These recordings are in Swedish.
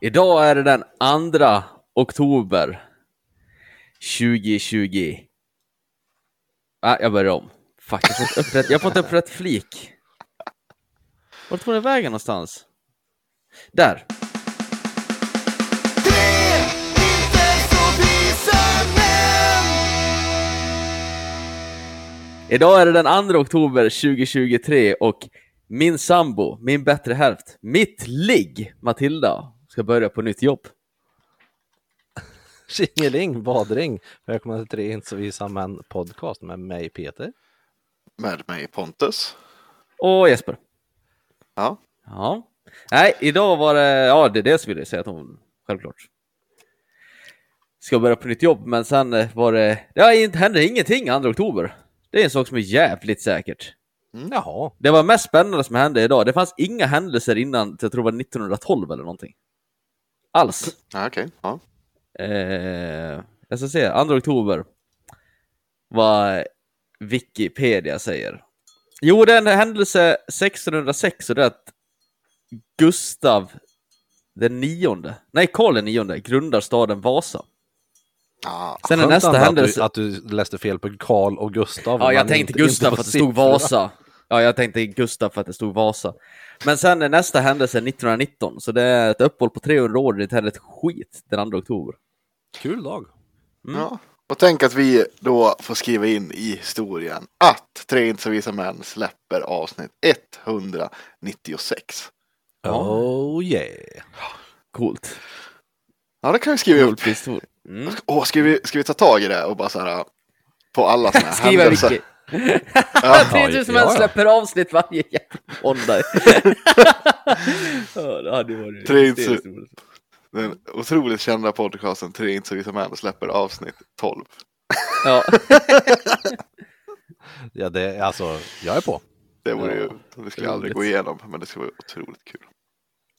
Idag är det den 2 oktober 2020. Ah, äh, jag börjar om. Fuck, jag har fått upp rätt, jag fått upp rätt flik. Vart tog den vägen någonstans? Där. Idag är det den 2 oktober 2023 och min sambo, min bättre hälft, mitt ligg, Matilda, ska börja på nytt jobb. Tjingeling, badring. Välkomna till Tre inte så visa män podcast med mig Peter. Med mig Pontus. Och Jesper. Ja. Ja. Nej, idag var det, ja det är det som ville säga att hon, självklart, ska börja på nytt jobb, men sen var det, ja, det hände ingenting 2 oktober. Det är en sak som är jävligt säkert. Mm. Jaha, Det var mest spännande som hände idag. Det fanns inga händelser innan, jag tror det var 1912 eller någonting. Alls. Ja, Okej. Ja. Eh, jag ska se, 2 oktober. Vad Wikipedia säger. Jo, det är en händelse 1606 och det är att Gustav den nionde, nej Karl den nionde, grundar staden Vasa. Ja. Sen är nästa händelse... Att du, att du läste fel på Karl och Gustav. Ja, jag tänkte inte- Gustav inte för att det stod. Vasa. Ja, jag tänkte Gustav för att det stod Vasa. Men sen är nästa händelse 1919, så det är ett uppehåll på 300 år, det händer ett skit den 2 oktober. Kul dag. Mm. ja. Och tänk att vi då får skriva in i historien att Tre inte så visa män släpper avsnitt 196. Ja. Oh yeah. Coolt. Ja, det kan vi skriva upp. Coolt historia. Mm. Åh, ska, vi, ska vi ta tag i det och bara så här på alla sådana här Skriva händelser? Ja. 3000 ja, män ja. släpper avsnitt varje jävla måndag. ja, det hade ju varit Tre inte. Den otroligt kända podcasten Tre inte så visa män släpper avsnitt 12. Ja. Ja, det är alltså, jag är på. Det vore ju, Ja, det skulle aldrig gå igenom, men det skulle vara otroligt kul.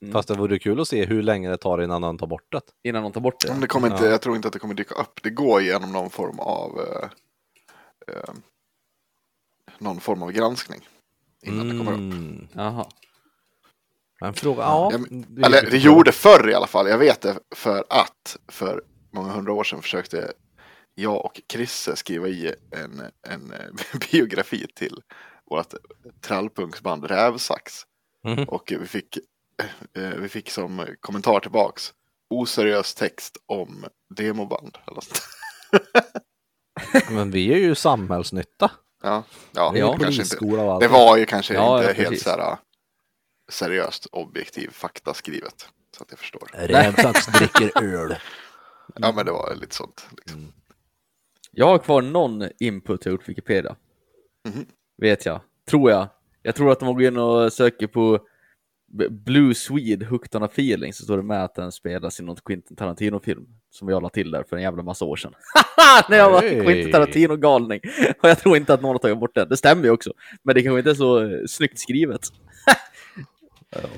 Mm. Fast det vore kul att se hur länge det tar innan han tar bort det. Innan de tar bort det. Men det kommer inte, Ja. jag tror inte att det kommer dyka upp. Det går genom någon form av eh, eh, någon form av granskning. Innan det kommer upp. Mm. Jaha. Men fråga, ja. Ja, men- det är Eller det gjorde förr i alla fall. Jag vet det för att för många hundra år sedan försökte jag och Krisse skriva i en, en biografi till vårt trallpunksband Rävsax. Mhm. Och vi fick, eh, vi fick som kommentar tillbaks oseriös text om demoband. Eller. Men vi är ju samhällsnytta. Ja, ja, är Ja, kanske inte. Det var ju kanske Ja, inte helt så här, seriöst objektiv fakta skrivet. Så att jag förstår. Rävsax dricker öl. Ja, men det var lite sånt. Liksom. Jag har kvar någon input jag gjort på Wikipedia. Mhm. Vet jag. Tror jag. Jag tror att om man går in och söker på Blue Swede Hooked on a feeling så står det med att den spelas i någon Quentin Tarantino-film som jag la till där för en jävla massa år sedan. När jag var Hey. Quentin Tarantino-galning. Och jag tror inte att någon har tagit bort den. Det stämmer ju också. Men det kanske inte är så eh, snyggt skrivet.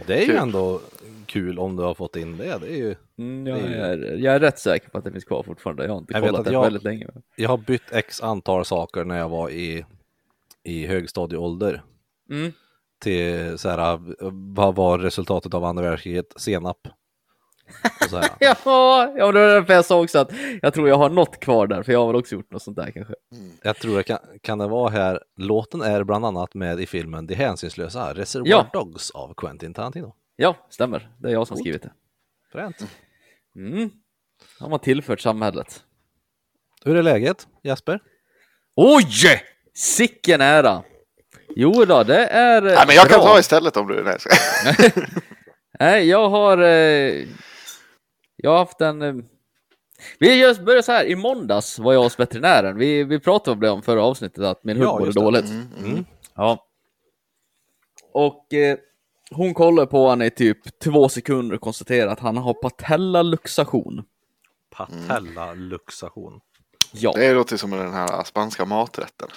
Det är ju ändå kul om du har fått in det. Det är ju... Mm, jag, Det är ju- jag är rätt säker på att det finns kvar fortfarande. Jag har inte Jag kollat det jag- väldigt länge. Jag har bytt x antal saker när jag var i, i högstadieålder. Mm. Till så här, vad var resultatet av andra världskriget? Senap. Och så här. Ja, ja, det var därför jag sa också att jag tror jag har något kvar där, för jag har väl också gjort något sånt där kanske. Jag tror det kan, kan det vara här. Låten är bland annat med i filmen De hänsynslösa Reservoir Ja. Dogs av Quentin Tarantino. Ja, stämmer. Det är jag som har Coolt. skrivit det. Fränt. Mm. har man tillfört samhället. Hur är läget Jesper? Oj! Sicken ära! Jo då, det är Nej, men jag kan bra. ta istället om du... Nej, jag ska- Nej, jag har... Eh, jag har haft en... Eh, vi just började så här, i måndags var jag hos veterinären. Vi, vi pratade om det om förra avsnittet, att min hund Ja, mådde dåligt. Mm, mm. Ja. Och eh, hon kollar på honom i typ två sekunder och konstaterar att han har patellaluxation. Patellaluxation. Ja. Det låter som den här spanska maträtten.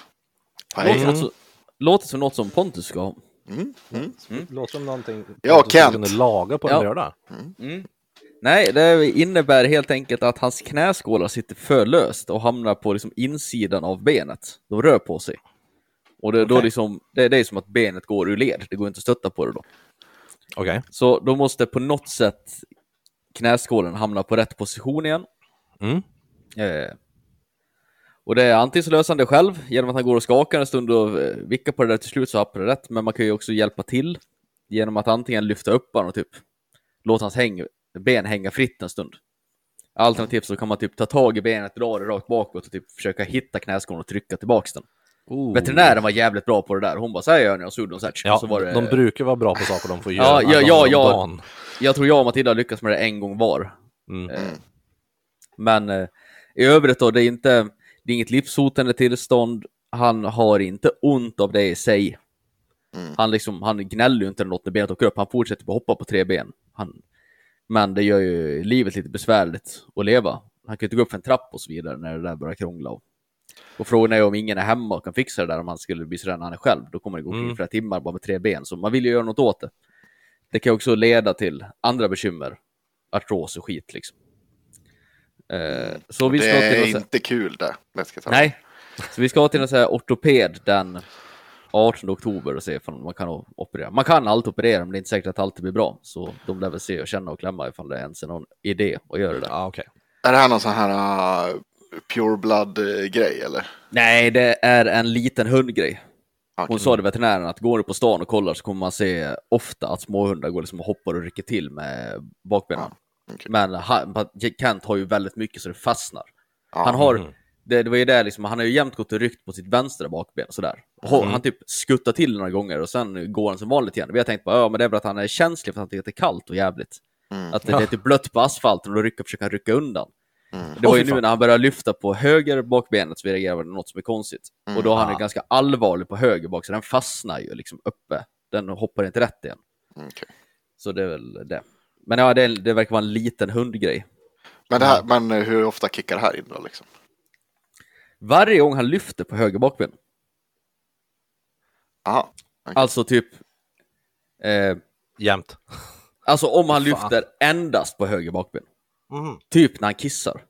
Låter, alltså, låter som något som Pontus ska ha. Mm, mm. Låter som någonting Ja, du skulle Kent. kunna laga på en Ja. lördag. Nej, det innebär helt enkelt att hans knäskålar sitter för löst och hamnar på liksom insidan av benet. De rör på sig. Och det, då Okej. liksom, det, det är som att benet går ur led. Det går inte att stötta på det då. Okej. Så de måste på något sätt knäskålen hamnar på rätt position igen. Mm. Eh, och det är antingen så löser han det själv genom att han går och skakar en stund och eh, vickar på det där till slut så happar det rätt. Men man kan ju också hjälpa till genom att antingen lyfta upp honom och typ låta hans häng, ben hänga fritt en stund. Alternativt så kan man typ ta tag i benet, dra det rakt bakåt och typ försöka hitta knäskålen och trycka tillbaks den. Oh. Veterinären var jävligt bra på det där. Hon bara, så här gör ni och så gjorde hon så här. Ja, så var det... de brukar vara bra på saker de får göra ja, ja, ja. dagen. Jag tror jag och Matilda lyckas med det en gång var. Mm. Eh, Men eh, i övrigt då, det är inte, det är inget livshotande tillstånd. Han har inte ont av det i sig. Mm. Han, liksom, han gnäller ju inte eller något när benet åker upp. Han fortsätter bara hoppa på tre ben. Han, men det gör ju livet lite besvärligt att leva. Han kan ju inte gå upp för en trapp och så vidare när det där börjar krångla. Och, och frågan är om ingen är hemma och kan fixa det där om han skulle bli sådär när han är själv. Då kommer det gå Mm. flera timmar bara med tre ben. Så man vill ju göra något åt det. Det kan ju också leda till andra bekymmer. Artros och skit liksom. Eh, så vi Det ska till är så- inte kul det. Nej, så vi ska till en sån här ortoped den 18 oktober och se om man kan operera. Man kan allt operera, men det är inte säkert att allt blir bra. Så de lär väl se och känna och klämma ifall det ens är någon idé att göra det. Ja, okej. Är det här någon sån här uh, pure blood-grej eller? Nej, det är en liten hundgrej. Hon sa det veterinären att går du på stan och kollar så kommer man se ofta att småhundar går liksom och hoppar och rycker till med bakbenen. okej. Men han, Kent har ju väldigt mycket så det fastnar. Ja. Han har, Mhm. Det, det var ju det liksom, han har ju jämt gått och ryckt på sitt vänstra bakben sådär. Och Han typ skuttar till några gånger och sen går han som vanligt igen. Vi har tänkt på, ja men det är väl att han är känslig för att han tycker att det är kallt och jävligt. Mm. Att det, Ja. det är typ blött på asfalten och då rycker, försöker han rycka undan. Mm. Det var ju fy nu fan. när han började lyfta på höger bakbenet så vi reagerade på något som är konstigt. Mm. Och då har han Ah. ju ganska allvarlig på höger bak, så den fastnar ju liksom uppe. Den hoppar inte rätt igen. Mm, okej. Så det är väl det. Men ja, det, det verkar vara en liten hundgrej. Men, det här, men eh, hur ofta kickar det här in då liksom? Varje gång han lyfter på höger bakben, Aha. alltså typ eh, Jämt. Alltså om han Fan. lyfter endast på höger bakben. Mm. Typ när han kissar.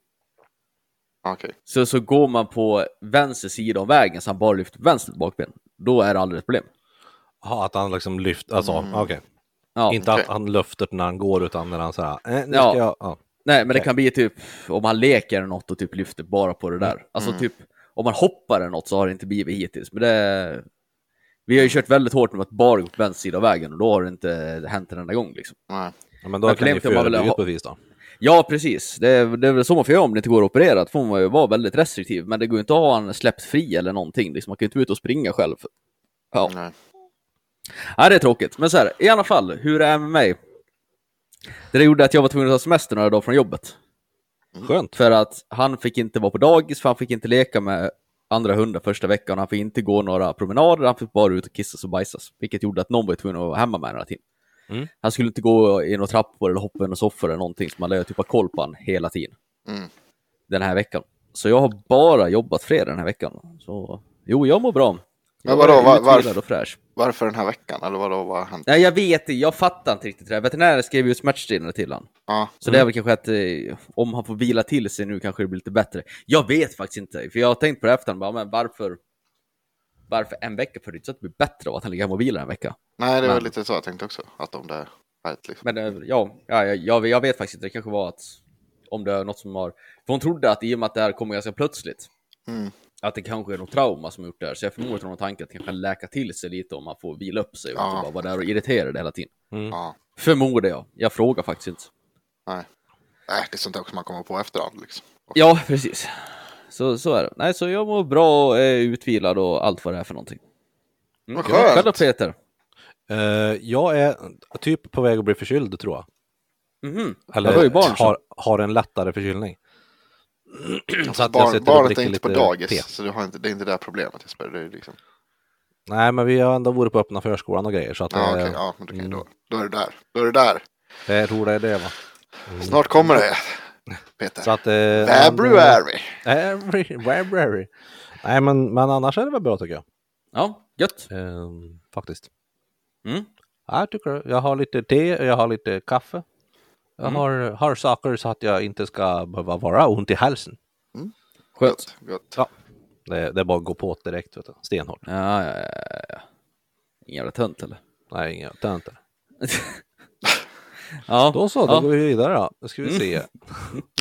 Okej. Så, så går man på vänster sida av vägen så han bara lyfter på vänster bakben. Då är det aldrig ett problem. Jaha, att han liksom lyft, alltså Mm. okej. Ja. Inte att han lyfter när han går utan när han såhär, eh, nu Ja. ska jag, ja. Nej, men det kan bli typ om han leker eller något och typ lyfter bara på det där. Alltså Mm. typ om man hoppar eller något så har det inte blivit hittills. Men det... Vi har ju kört väldigt hårt med att bara gå på vänster sida av vägen och då har det inte hänt en enda gång liksom. Nej. ja men då Men kan ni man vill förebygga ha- på vis då. Ja, precis. Det är, det är väl så man får göra om det inte går att operera. Då får man ju vara väldigt restriktiv. Men det går ju inte att ha han släppt fri eller någonting. Liksom, man kan ju inte ut och springa själv. Ja. Nej. Ja, det är tråkigt. Men så här, i alla fall, hur det är med mig. Det där gjorde att jag var tvungen att ta semester några dagar från jobbet. Skönt. För att han fick inte vara på dagis, för han fick inte leka med andra hundar första veckan. Han fick inte gå några promenader, han fick bara ut och kissas och bajsas. Vilket gjorde att någon var tvungen att vara hemma med hela tiden. Mm. Han skulle inte gå i några trappor eller hoppa i några soffor eller någonting, så man lär typ ha koll på honom hela tiden. Mm. Den här veckan. Så jag har bara jobbat fredag den här veckan. Så jo, jag mår bra. Men vadå, var- varför- och fräsch. Varför den här veckan? Eller vadå, vad har hänt? Nej, jag vet inte, jag fattar inte riktigt det där. Veterinären skrev ju smärtstillande till honom. Ja. Så det är väl kanske att eh, om han får vila till sig nu kanske det blir lite bättre. Jag vet faktiskt inte, för jag har tänkt på det efter, bara, men varför, varför en vecka? För det är inte så att det blir bättre av att han ligger hemma och vilar en vecka. Nej, det var Men- lite så jag tänkte också. Att om det är rätt liksom. Men eh, ja, ja jag, jag, jag vet faktiskt inte, det kanske var att om det är något som har... För hon trodde att i och med att det här kommer ganska plötsligt, Mm. Att det kanske är något trauma som har gjort det här. Så jag förmodar att hon har tanken att kanske kan läka till sig lite om man får vila upp sig och Ja. inte bara vara där och irritera det hela tiden. Mm. Ja. Förmodar jag. Jag frågar faktiskt inte. Nej. Nej, det är sånt där också man kommer på efterhand liksom. Ja, precis. Så, så är det. Nej, så jag mår bra och är utvilad och allt vad det är för någonting. Mm. Vad skönt. Själv Peter? Eh, jag är typ på väg att bli förkyld tror jag. Eller ju barn som- har, har en lättare förkylning. Så att jag sitter och barnet är inte på dagis, te. så du har inte, det är inte det problemet Jesper. Det är liksom... Nej, men vi har ändå varit på öppna förskolan och grejer. Så att Ja, eh, okej, ja, men då, kan- mm. då, då är du där. Då är du där. jag tror det är det va. Snart kommer det, Peter. Så att... Eh, February. February. February. Nej, men, men annars är det väl bra tycker jag. Ja, gött. Eh, faktiskt. Mm. Ja, Jag tycker. Jag har lite te, jag har lite kaffe. Jag Mm. har, har saker så att jag inte ska behöva vara ont i halsen. Skönt. Gott. Ja. Det, det är bara att gå på direkt, vet du. stenhårt. Ja, ja, ja, ja. Ingen jävla tönt eller? Nej, inga töntar. Ja. Då så, då Ja. går vi vidare då. Då ska vi se.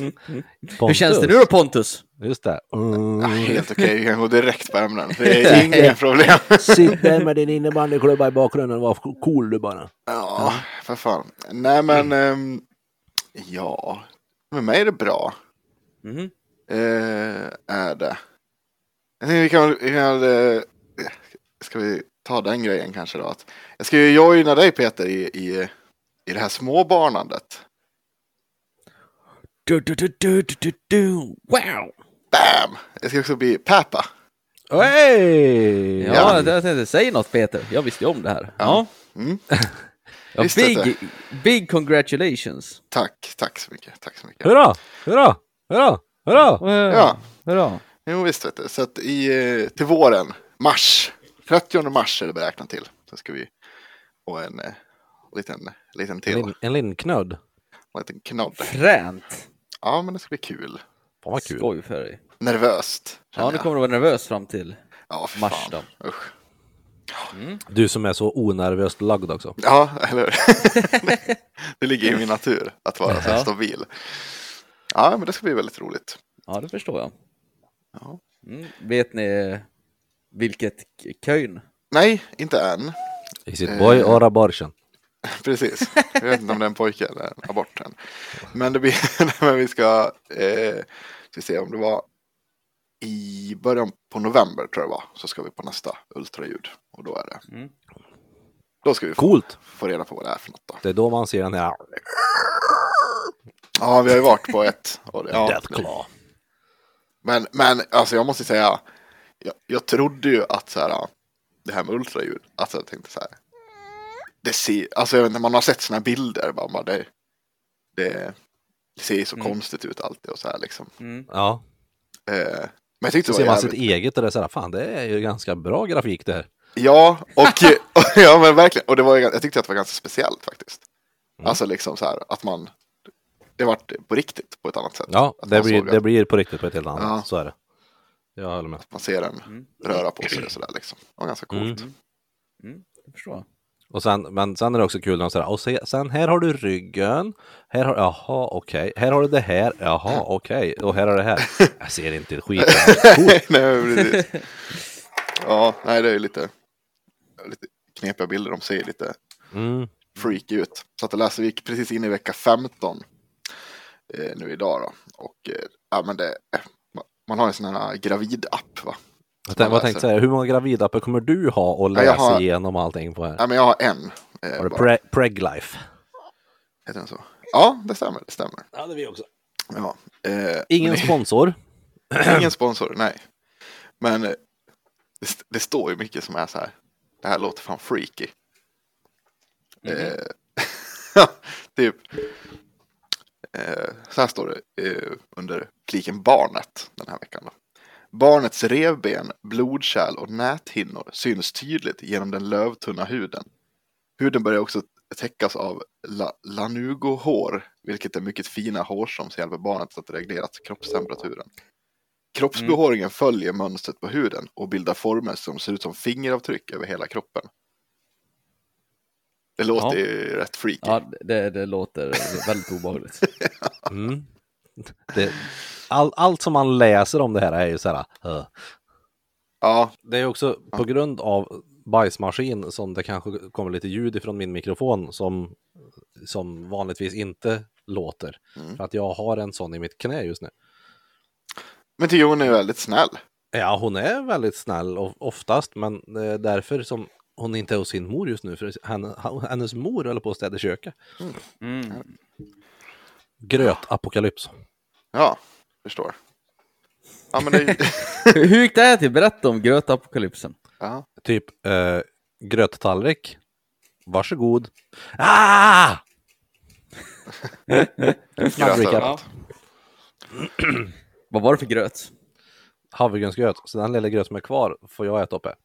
Hur känns det nu då Pontus? Just det. Ja, Mm. helt okej, vi kan gå direkt på ämnen. Det är inga problem. Sitt där med din innebandyklubba i bakgrunden, var cool du bara. Ja, för fan. Nej men, ehm, ja, med mig är det bra. Mhm. Eh, är det. Jag tänkte vi kan, vi kan eh, ska vi ta den grejen kanske då? Att jag ska ju joina dig Peter i, i, i det här småbarnandet. Du, du, du, du, du, du, du. Wow! Bam! Jag ska också bli pappa. Hey! Ja, Ja. jag tänkte säga något Peter. Jag visste ju om det här. Ja. Mm. Ja, big, big congratulations. Tack, tack så mycket. Tack så mycket. Hurra! Hurra! Hurra! Hurra! Ja, Hurra. jo visst vet du. Så att i, eh, till våren, mars, 30 mars är det beräknat till. Så ska vi få en eh, liten, liten En, till, lin- en linknödd. en liten knodd. Fränt. Ja, men det ska bli kul. Fan vad kul. Skoj för dig. Nervöst. Ja, nu kommer du vara nervös fram till. Ja, för mars fan. Usch. Du som är så onervöst lagd också. Ja, eller? Det ligger i min natur att vara så här stabil. Ja, men det ska bli väldigt roligt. Ja, det förstår jag. Ja. Mm. Vet ni vilket k- köjn? Nej, inte än. Is it boy or a borsen? Precis. Jag vet inte om det är en pojke eller en abort än. Men det blir, men vi ska, eh, ska se om det var i början på november tror jag det var. Så ska vi på nästa ultraljud. Och då är det. Mm. Då ska vi få, Coolt! få reda på vad det är för något då. Det är då man ser den här Ja, vi har ju varit på ett. Och det, ja, Death Claw. Men, men alltså jag måste säga, jag, jag trodde ju att så här, det här med ultraljud, alltså jag tänkte så här, det ser, alltså jag vet inte, man har sett sådana bilder, bara, bara det, det, det ser ju så Mm. konstigt ut alltid och så här liksom. Mm. Ja, Eh, men jag tyckte så det ser man sitt jävligt, eget och det är så här, fan det är ju ganska bra grafik det här. ja, och, och, ja men verkligen, och det var, jag tyckte att det var ganska speciellt faktiskt. Mm. Alltså liksom så här, att man, det vart på riktigt på ett annat sätt. Ja, Att det blir, det att blir på riktigt på ett helt annat Ja. Så är det. Jag håller med. Man ser den Mm. röra på sig och sådär liksom. Det var ganska coolt. Mm. Mm. Jag förstår. Och sen, men sen är det också kul när de säger, och se, sen här har du ryggen, här har, jaha okej, här har du det här, jaha okej, och här har det här. Jag ser inte ett skit. Nej, precis. Ja, nej, det är lite, lite knepiga bilder. De ser lite Mm. freaky ut. Så att läser, vi precis in i vecka 15 eh, nu idag då. Och eh, ja, men det, eh, ma- man har en sån här gravid-app va. Jag tänkte, vad tänkte säga, hur många gravidapper kommer du ha och Ja, jag läsa har- igenom allting på här? Ja, men jag har en. Eh, Har du pre Preg Life? Heter den så? Ja, det stämmer. Det stämmer. Ja, det vi också. Ja, eh, Ingen men- sponsor. Ingen sponsor, nej. Men eh, det, det står ju mycket som är så här. Det här låter fan freaky. Eh, typ. Eh, så här står det eh, under fliken barnet den här veckan. Då. Barnets revben, blodkärl och näthinnor syns tydligt genom den lövtunna huden. Huden börjar också täckas av la, lanugohår, vilket är mycket fina hårstrån som hjälper barnet att reglera kroppstemperaturen. Kroppsbehåringen följer mönstret på huden och bildar former som ser ut som fingeravtryck över hela kroppen. Det låter Ja. ju rätt freaky. Ja, det, det låter väldigt obehagligt. Mm. Det, all, allt som man läser om det här är ju så här. Uh. Ja, Det är också på grund av bajsmaskin som det kanske kommer lite ljud ifrån min mikrofon som, som vanligtvis inte låter. Mm. För att jag har en sån i mitt knä just nu. men tycker hon är väldigt snäll. Ja, hon är väldigt snäll och oftast, men det är därför som hon inte är hos sin mor just nu. För henne, hennes mor håller på att städa köket. Mm. Grötapokalyps. Ja, förstår. Ja, men det, Hur gick det här till? Berätta om grötapokalypsen. ja. Typ eh, gröttallrik. Varsågod. Ah! Överallt. Vad var det för gröt? Havregrynsgröt. Så den lilla gröt som är kvar får jag äta uppe.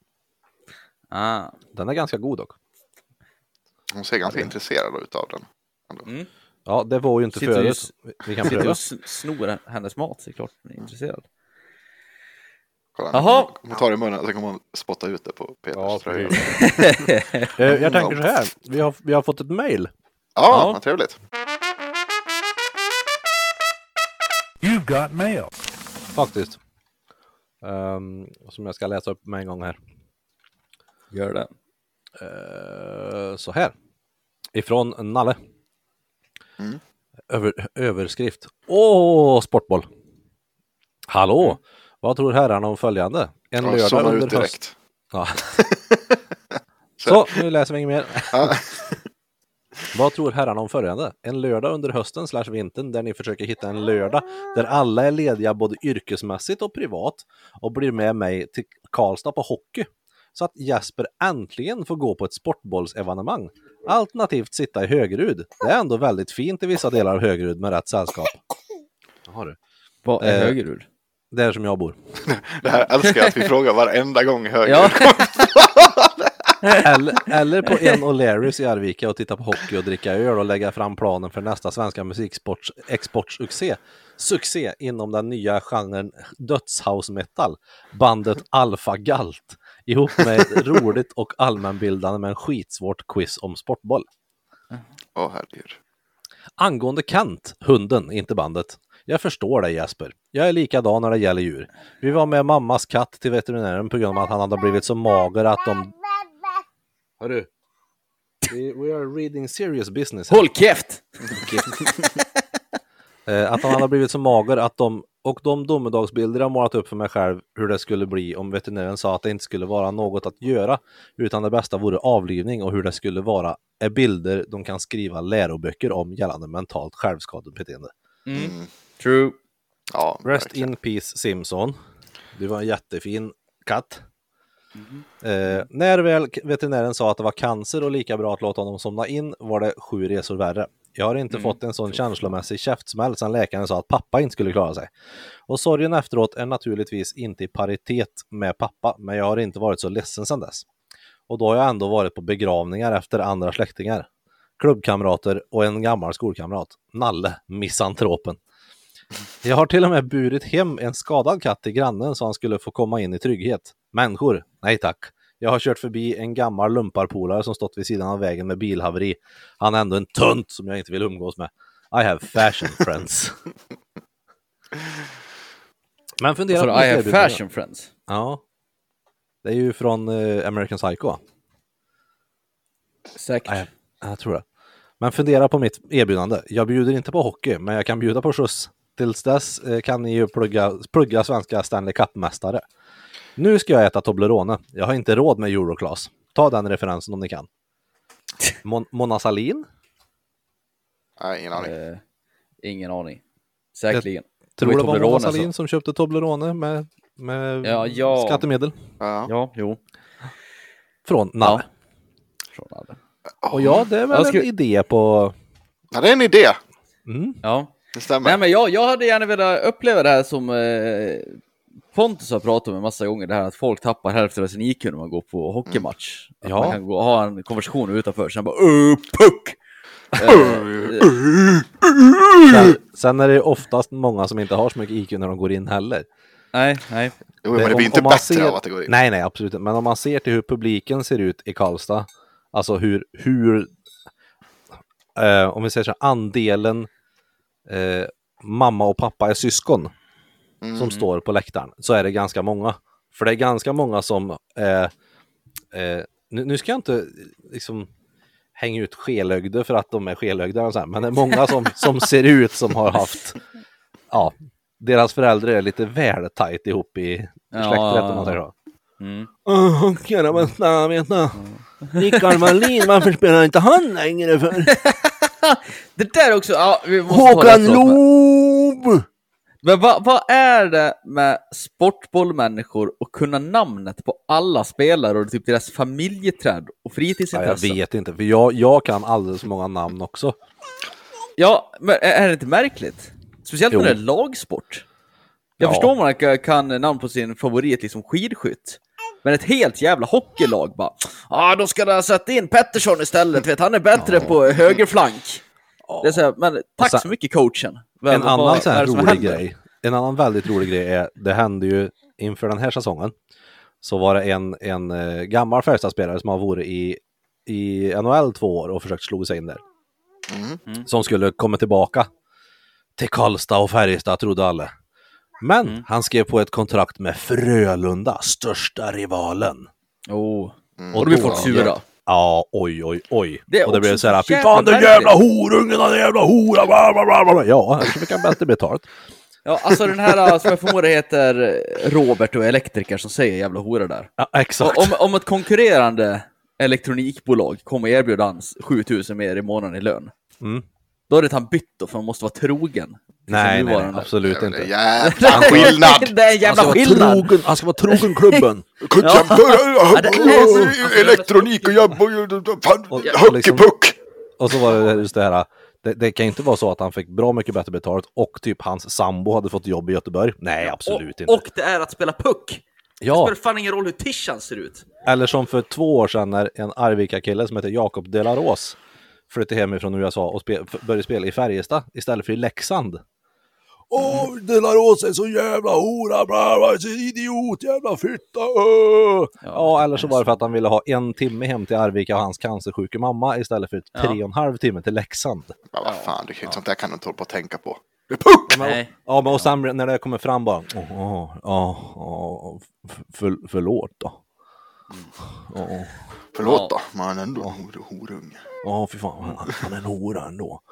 Ah. Den är ganska god dock. Hon ser ganska intresserad ut av den. Mm. Ja, det var ju inte Sitter förut. Vi kan Sitter pröva. och sn- snor hennes mat, så är det klart hon är intresserad. Kolla, Jaha. Hon tar det i munnen och sen kommer hon spotta ut det på Peters Ja, tröja. Eh, Jag tänker så här. Vi har, vi har fått ett mail. Ja, Ja. vad trevligt. You've got mail. Faktiskt. Ehm, som jag ska läsa upp med en gång här. Gör det. Eh, så här. Ifrån Nalle. Mm. Över, överskrift. Åh, sportboll. Hallå! Vad tror herrarna om följande? En Ja, lördag under ut direkt. Ja. så, nu läser vi inget mer. Ja. Vad tror herrarna om följande? En lördag under hösten slash vintern där ni försöker hitta en lördag där alla är lediga både yrkesmässigt och privat och blir med mig till Karlstad på hockey. Så att Jesper äntligen får gå på ett sportbollsevenemang. Alternativt sitta i Högerud. Det är ändå väldigt fint i vissa delar av Högerud med rätt sällskap. Jaha du. Vad är Eh, högerud? Där som jag bor. Det här älskar jag att vi frågar varenda gång höger. Ja. Eller, eller på en O'Larrys i Arvika och titta på hockey och dricka öl och lägga fram planen för nästa svenska musiksports exportsuccé. Succé inom den nya genren dödshouse metal. Bandet Alpha Galt. Ihop med ett roligt och allmänbildande men skitsvårt quiz om sportboll. Åh herregud. Angående Kent, hunden, inte bandet. Jag förstår dig Jesper. Jag är likadan när det gäller djur. Vi var med mammas katt till veterinären på grund av att han hade blivit så mager att de... Hörru. We are reading serious business. Håll käft! Eh, att han hade blivit så mager att de... Och de domedagsbilder jag målat upp för mig själv hur det skulle bli om veterinären sa att det inte skulle vara något att göra utan det bästa vore avlivning och hur det skulle vara är bilder de kan skriva läroböcker om gällande mentalt självskadebeteende. Mm. True. Ja, Rest verkligen. in peace Simpson. Du var en jättefin katt. Eh, när väl veterinären sa att det var cancer och lika bra att låta honom somna in var det sju resor värre. Jag har inte fått en sån känslomässig käftsmäll sedan läkaren sa att pappa inte skulle klara sig. Och sorgen efteråt är naturligtvis inte i paritet med pappa, men jag har inte varit så ledsen sedan dess. Och då har jag ändå varit på begravningar efter andra släktingar, klubbkamrater och en gammal skolkamrat, Nalle, misantropen. Jag har till och med burit hem en skadad katt till grannen så han skulle få komma in i trygghet. Människor, nej tack. Jag har kört förbi en gammal lumparpolare som stått vid sidan av vägen med bilhaveri. Han är ändå en tunt som jag inte vill umgås med. I have fashion friends. Men fundera Så på I have fashion friends. Ja. Det är ju från eh, American Psycho. Säkert. Nej, jag tror det. Men fundera på mitt erbjudande. Jag bjuder inte på hockey, men jag kan bjuda på skjuts. Tills dess eh, kan ni ju plugga, plugga svenska Stanley Cup-mästare. Nu ska jag äta Toblerone. Jag har inte råd med Euroclass. Ta den referensen om ni kan. Mon Mona Sahlin? Nej, ingen aning. Eh, ingen aning. Säkerligen. Tror det var Toblerone, Mona Sahlin alltså. som köpte Toblerone med, med Ja, ja. skattemedel Ja. Ja, jo. från Nalle. Från alla. Och ja, det är väl Jag ska- en idé på... ja, det är en idé. Mm. Ja. Det stämmer. Nej, men jag, jag hade gärna velat uppleva det här som eh, Pontus har pratat om en massa gånger, det här att folk tappar hälften av sin IQ när man går på hockeymatch. Att Ja. Man kan gå ha en konversation utanför, sen bara uh, puck! Eh, Sen, sen är det oftast många som inte har så mycket IQ när de går in heller. nej, nej. jo, men det blir inte bättre ser- av att det går in. Nej, nej, absolut inte. Men om man ser till hur publiken ser ut i Karlstad, alltså hur, hur eh, om vi säger så här, andelen eh, mamma och pappa är syskon Mm. som står på läktaren, så är det ganska många. För det är ganska många som, eh, eh, nu, nu ska jag inte liksom hänga ut skelögder för att de är skelögda, men det är många som, som ser ut som har haft, ja, deras föräldrar är lite väl tajt ihop i Ja, släkträtt ja, om man säger så. Mm. Åh, kära bästa, vet du. Rickard Wallin, varför spelar inte han längre för? Det där också, ja, vi måste Håkan. Loob! Men vad, vad är det med sportbollmänniskor och kunna namnet på alla spelare och typ deras familjeträd och Ja, jag fritidsintressen? vet inte, för jag, jag kan alldeles för många namn också. Ja, men är, det inte märkligt? Speciellt när det är lagsport. Jag Ja. förstår man kan, kan namn på sin favorit, liksom skidskytt. Men ett helt jävla hockeylag bara, ja ah, då ska de sätta in Pettersson istället, vet han är bättre på högerflank. Det är så här, men tack sen- så mycket coachen. Vad- En annan vad så här rolig grej, en annan väldigt rolig grej är, det hände ju inför den här säsongen, så var det en, en eh, gammal Färjestadspelare som har varit i, i NHL två år och försökt slå sig in där. Mm. som skulle komma tillbaka till Karlstad och Färjestad, trodde alla. Men Mm. han skrev på ett kontrakt med Frölunda, största rivalen. Oh. Mm. Och då blir då- folk sura. Ja, oj, oj, oj. Det och det blev så här, fy fan den märkligt." jävla horungen, den jävla hora, bla, bla, bla. Ja, eftersom vi kan bättre betalt. Ja, alltså den här som jag förmodar heter Robert och elektriker som säger jävla hora där. Ja, exakt. Om, om ett konkurrerande elektronikbolag kommer erbjuda hans 7000 mer i månaden i lön, Mm. Då är det att han bytt då, för han måste vara trogen. sin Nej, nej, nej, absolut Det inte. jävla skillnad! det är en jävla han, skillnad! trogen, han ska vara trogen klubben. Ja. det elektronik och jobb och hockeypuck! Och så var det just det här, det, det kan inte vara så att han fick bra mycket bättre betalt och typ hans sambo hade fått jobb i Göteborg. Nej, absolut och, inte. och det är att spela puck! Det ja, spelar fan ingen roll hur tishan ser ut. eller som för två år sedan när en Arvika-kille som heter Jakob Delaros flyttade hem från USA och spe, började spela i Färjestad istället för i Leksand. Åh, Delaros är så jävla hora, bla, bla, så idiot, jävla fitta! öh." Ja, eller så var det för att han ville ha en timme hem till Arvika och hans cancersjuka mamma istället för Ja. tre och en halv timme till Leksand. Ja, vad fan, det kan, sånt där kan du inte hålla på att tänka på. Puck! Nej. Ja, men och sen när det kommer fram bara, åh, åh, åh, åh, f- för, förlåt då. Åh, Förlåt då, man är ändå en hor- horunge. åh, fy fan, han, han är en hora ändå.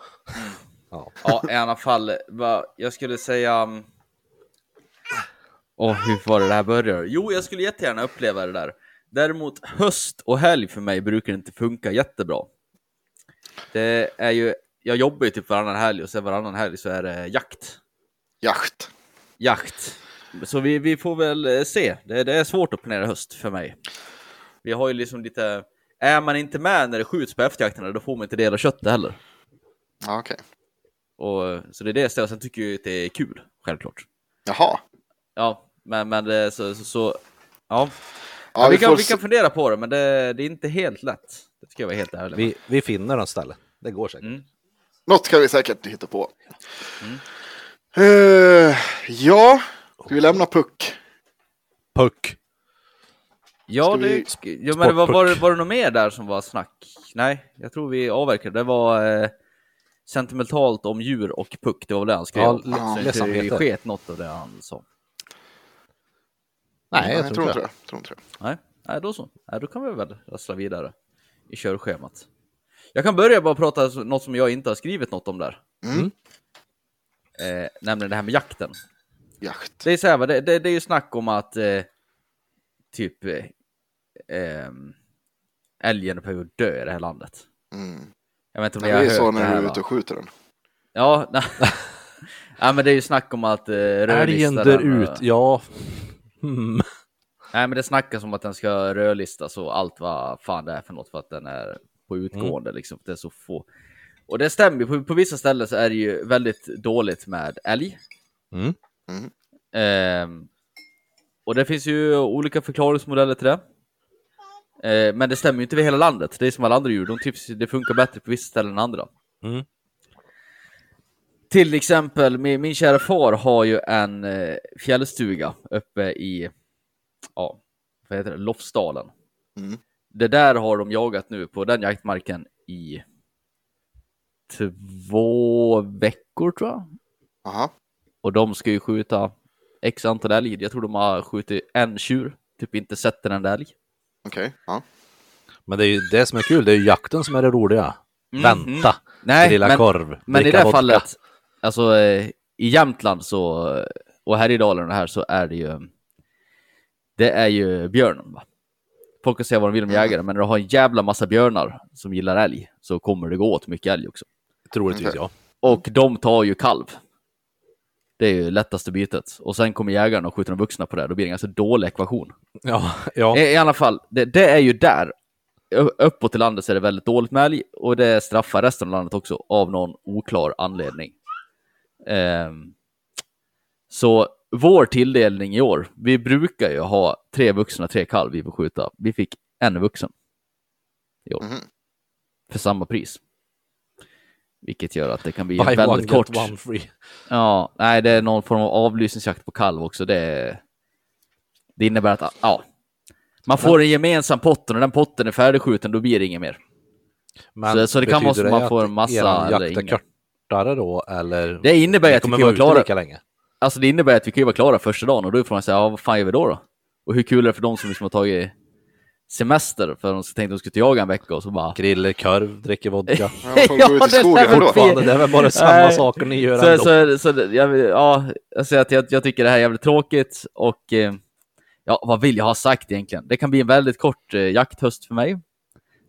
Ja, i alla fall, jag skulle säga... um, Åh, hur var det det här börjar? Jo, jag skulle jättegärna uppleva det där. Däremot höst och helg för mig brukar inte funka jättebra. Det är ju, jag jobbar ju typ varannan helg och sen varannan helg så är det jakt. Jakt. Jakt. Så vi, vi får väl eh, se. Det, det är svårt att planera höst för mig. Vi har ju liksom lite... Är man inte med när det skjuts på efterjakterna, då får man inte dela köttet heller. Ja, okej. Och, så det är det stället. Sen tycker jag att det är kul, självklart. Jaha. Ja, men, men det, så, så, så ja. Ja, vi, vi kan, får vi kan fundera på det, men det, det är inte helt lätt. Det ska jag vara helt ärlig. Vi, vi finner en ställe. Det går säkert. Mm. Något ska vi säkert hitta på. Mm. Eh, ja, ska vi lämna puck? Puck. Ja, Ska det, vi- ja, men det var, var, det, var det något mer där som var snack? Nej, jag tror vi avverkade. Det var eh, sentimentalt om djur och puck. Det var väl det han skrev. Ja, så inte ledsamheter. sket något av det han sa. Nej, jag, jag tror inte det. det. Tror inte det. Nej, nej då så. Nej, då kan vi väl rassla vidare i körschemat. Jag kan börja bara prata något som jag inte har skrivit något om där. Mm. Eh, nämligen det här med jakten. Jakt. Det är så här, det, det, det är ju snack om att eh, typ eh, ehm, älgen är på väg att dö i det här landet. Mm. Jag vet inte om Det ni har är hört så det när här, du är ute och skjuter den. Ja, nej. ja, men det är ju snack om att eh, Älgen rödlista dör den, ut, ja. Hmm. Nej, men det snackas om att den ska rödlistas och allt vad fan det är för något för att den är på utgående liksom. Det är så få. Och det stämmer ju. På, på vissa ställen så är det ju väldigt dåligt med älg. Mm. Ehm, och det finns ju olika förklaringsmodeller till det. Eh, men det stämmer ju inte över hela landet. Det är som alla andra djur. De typs, det funkar bättre på vissa ställen än andra. Mm. Till exempel, min, min kära far har ju en eh, fjällstuga uppe i, ja, vad heter det, Lofsdalen. Mm. Det där har de jagat nu på den jaktmarken i två veckor tror jag. Aha. Och de ska ju skjuta x antal älg. Jag tror de har skjutit en tjur, typ inte sett en enda älg. Okej. Ja. Men det är ju det som är kul, det är ju jakten som är det roliga. Mm, Vänta, Nej, grilla men, korv, men i det vodka. fallet, alltså eh, i Jämtland så, och Härjedalen och här så är det ju, det är ju björnen va. Folk kan säga vad de vill om jägare, men när du har en jävla massa björnar som gillar älg så kommer det gå åt mycket älg också. Troligtvis Okej. ja. Och de tar ju kalv. Det är ju lättaste bytet. Och sen kommer jägarna och skjuter de vuxna på det. Då blir det en ganska dålig ekvation. Ja, ja. I, I alla fall, det, det är ju där. Uppåt i landet så är det väldigt dåligt med älg och det straffar resten av landet också av någon oklar anledning. Ehm, så vår tilldelning i år, vi brukar ju ha tre vuxna, tre kalv vi får skjuta. Vi fick en vuxen i år. Mhm. För samma pris. Vilket gör att det kan bli Buy one, väldigt get kort. one free. Ja, nej, det är någon form av avlysningsjakt på kalv också. Det, det innebär att, ja, man får en gemensam pott och när den potten är färdigskjuten, då blir det inget mer. Men Så- så det kan vara så man får att massa eller inga? kortare då, eller? Det innebär att vi kan vara klara. lika länge? Alltså det innebär att vi kan ju vara klara första dagen och då är frågan säga, ja, vad fan gör vi då då? Och hur kul är det för de som liksom har tagit semester för de tänkte att de skulle jaga en vecka och så bara... Griller korv, dricker vodka. Ja, gå ut i det skogen ändå. Fan, det är väl bara samma Nej. saker ni gör Så, ändå. så, så, det- jag, vill- ja, jag säger att jag, jag tycker det här är jävligt tråkigt och eh, ja, vad vill jag ha sagt egentligen? Det kan bli en väldigt kort eh, jakthöst för mig.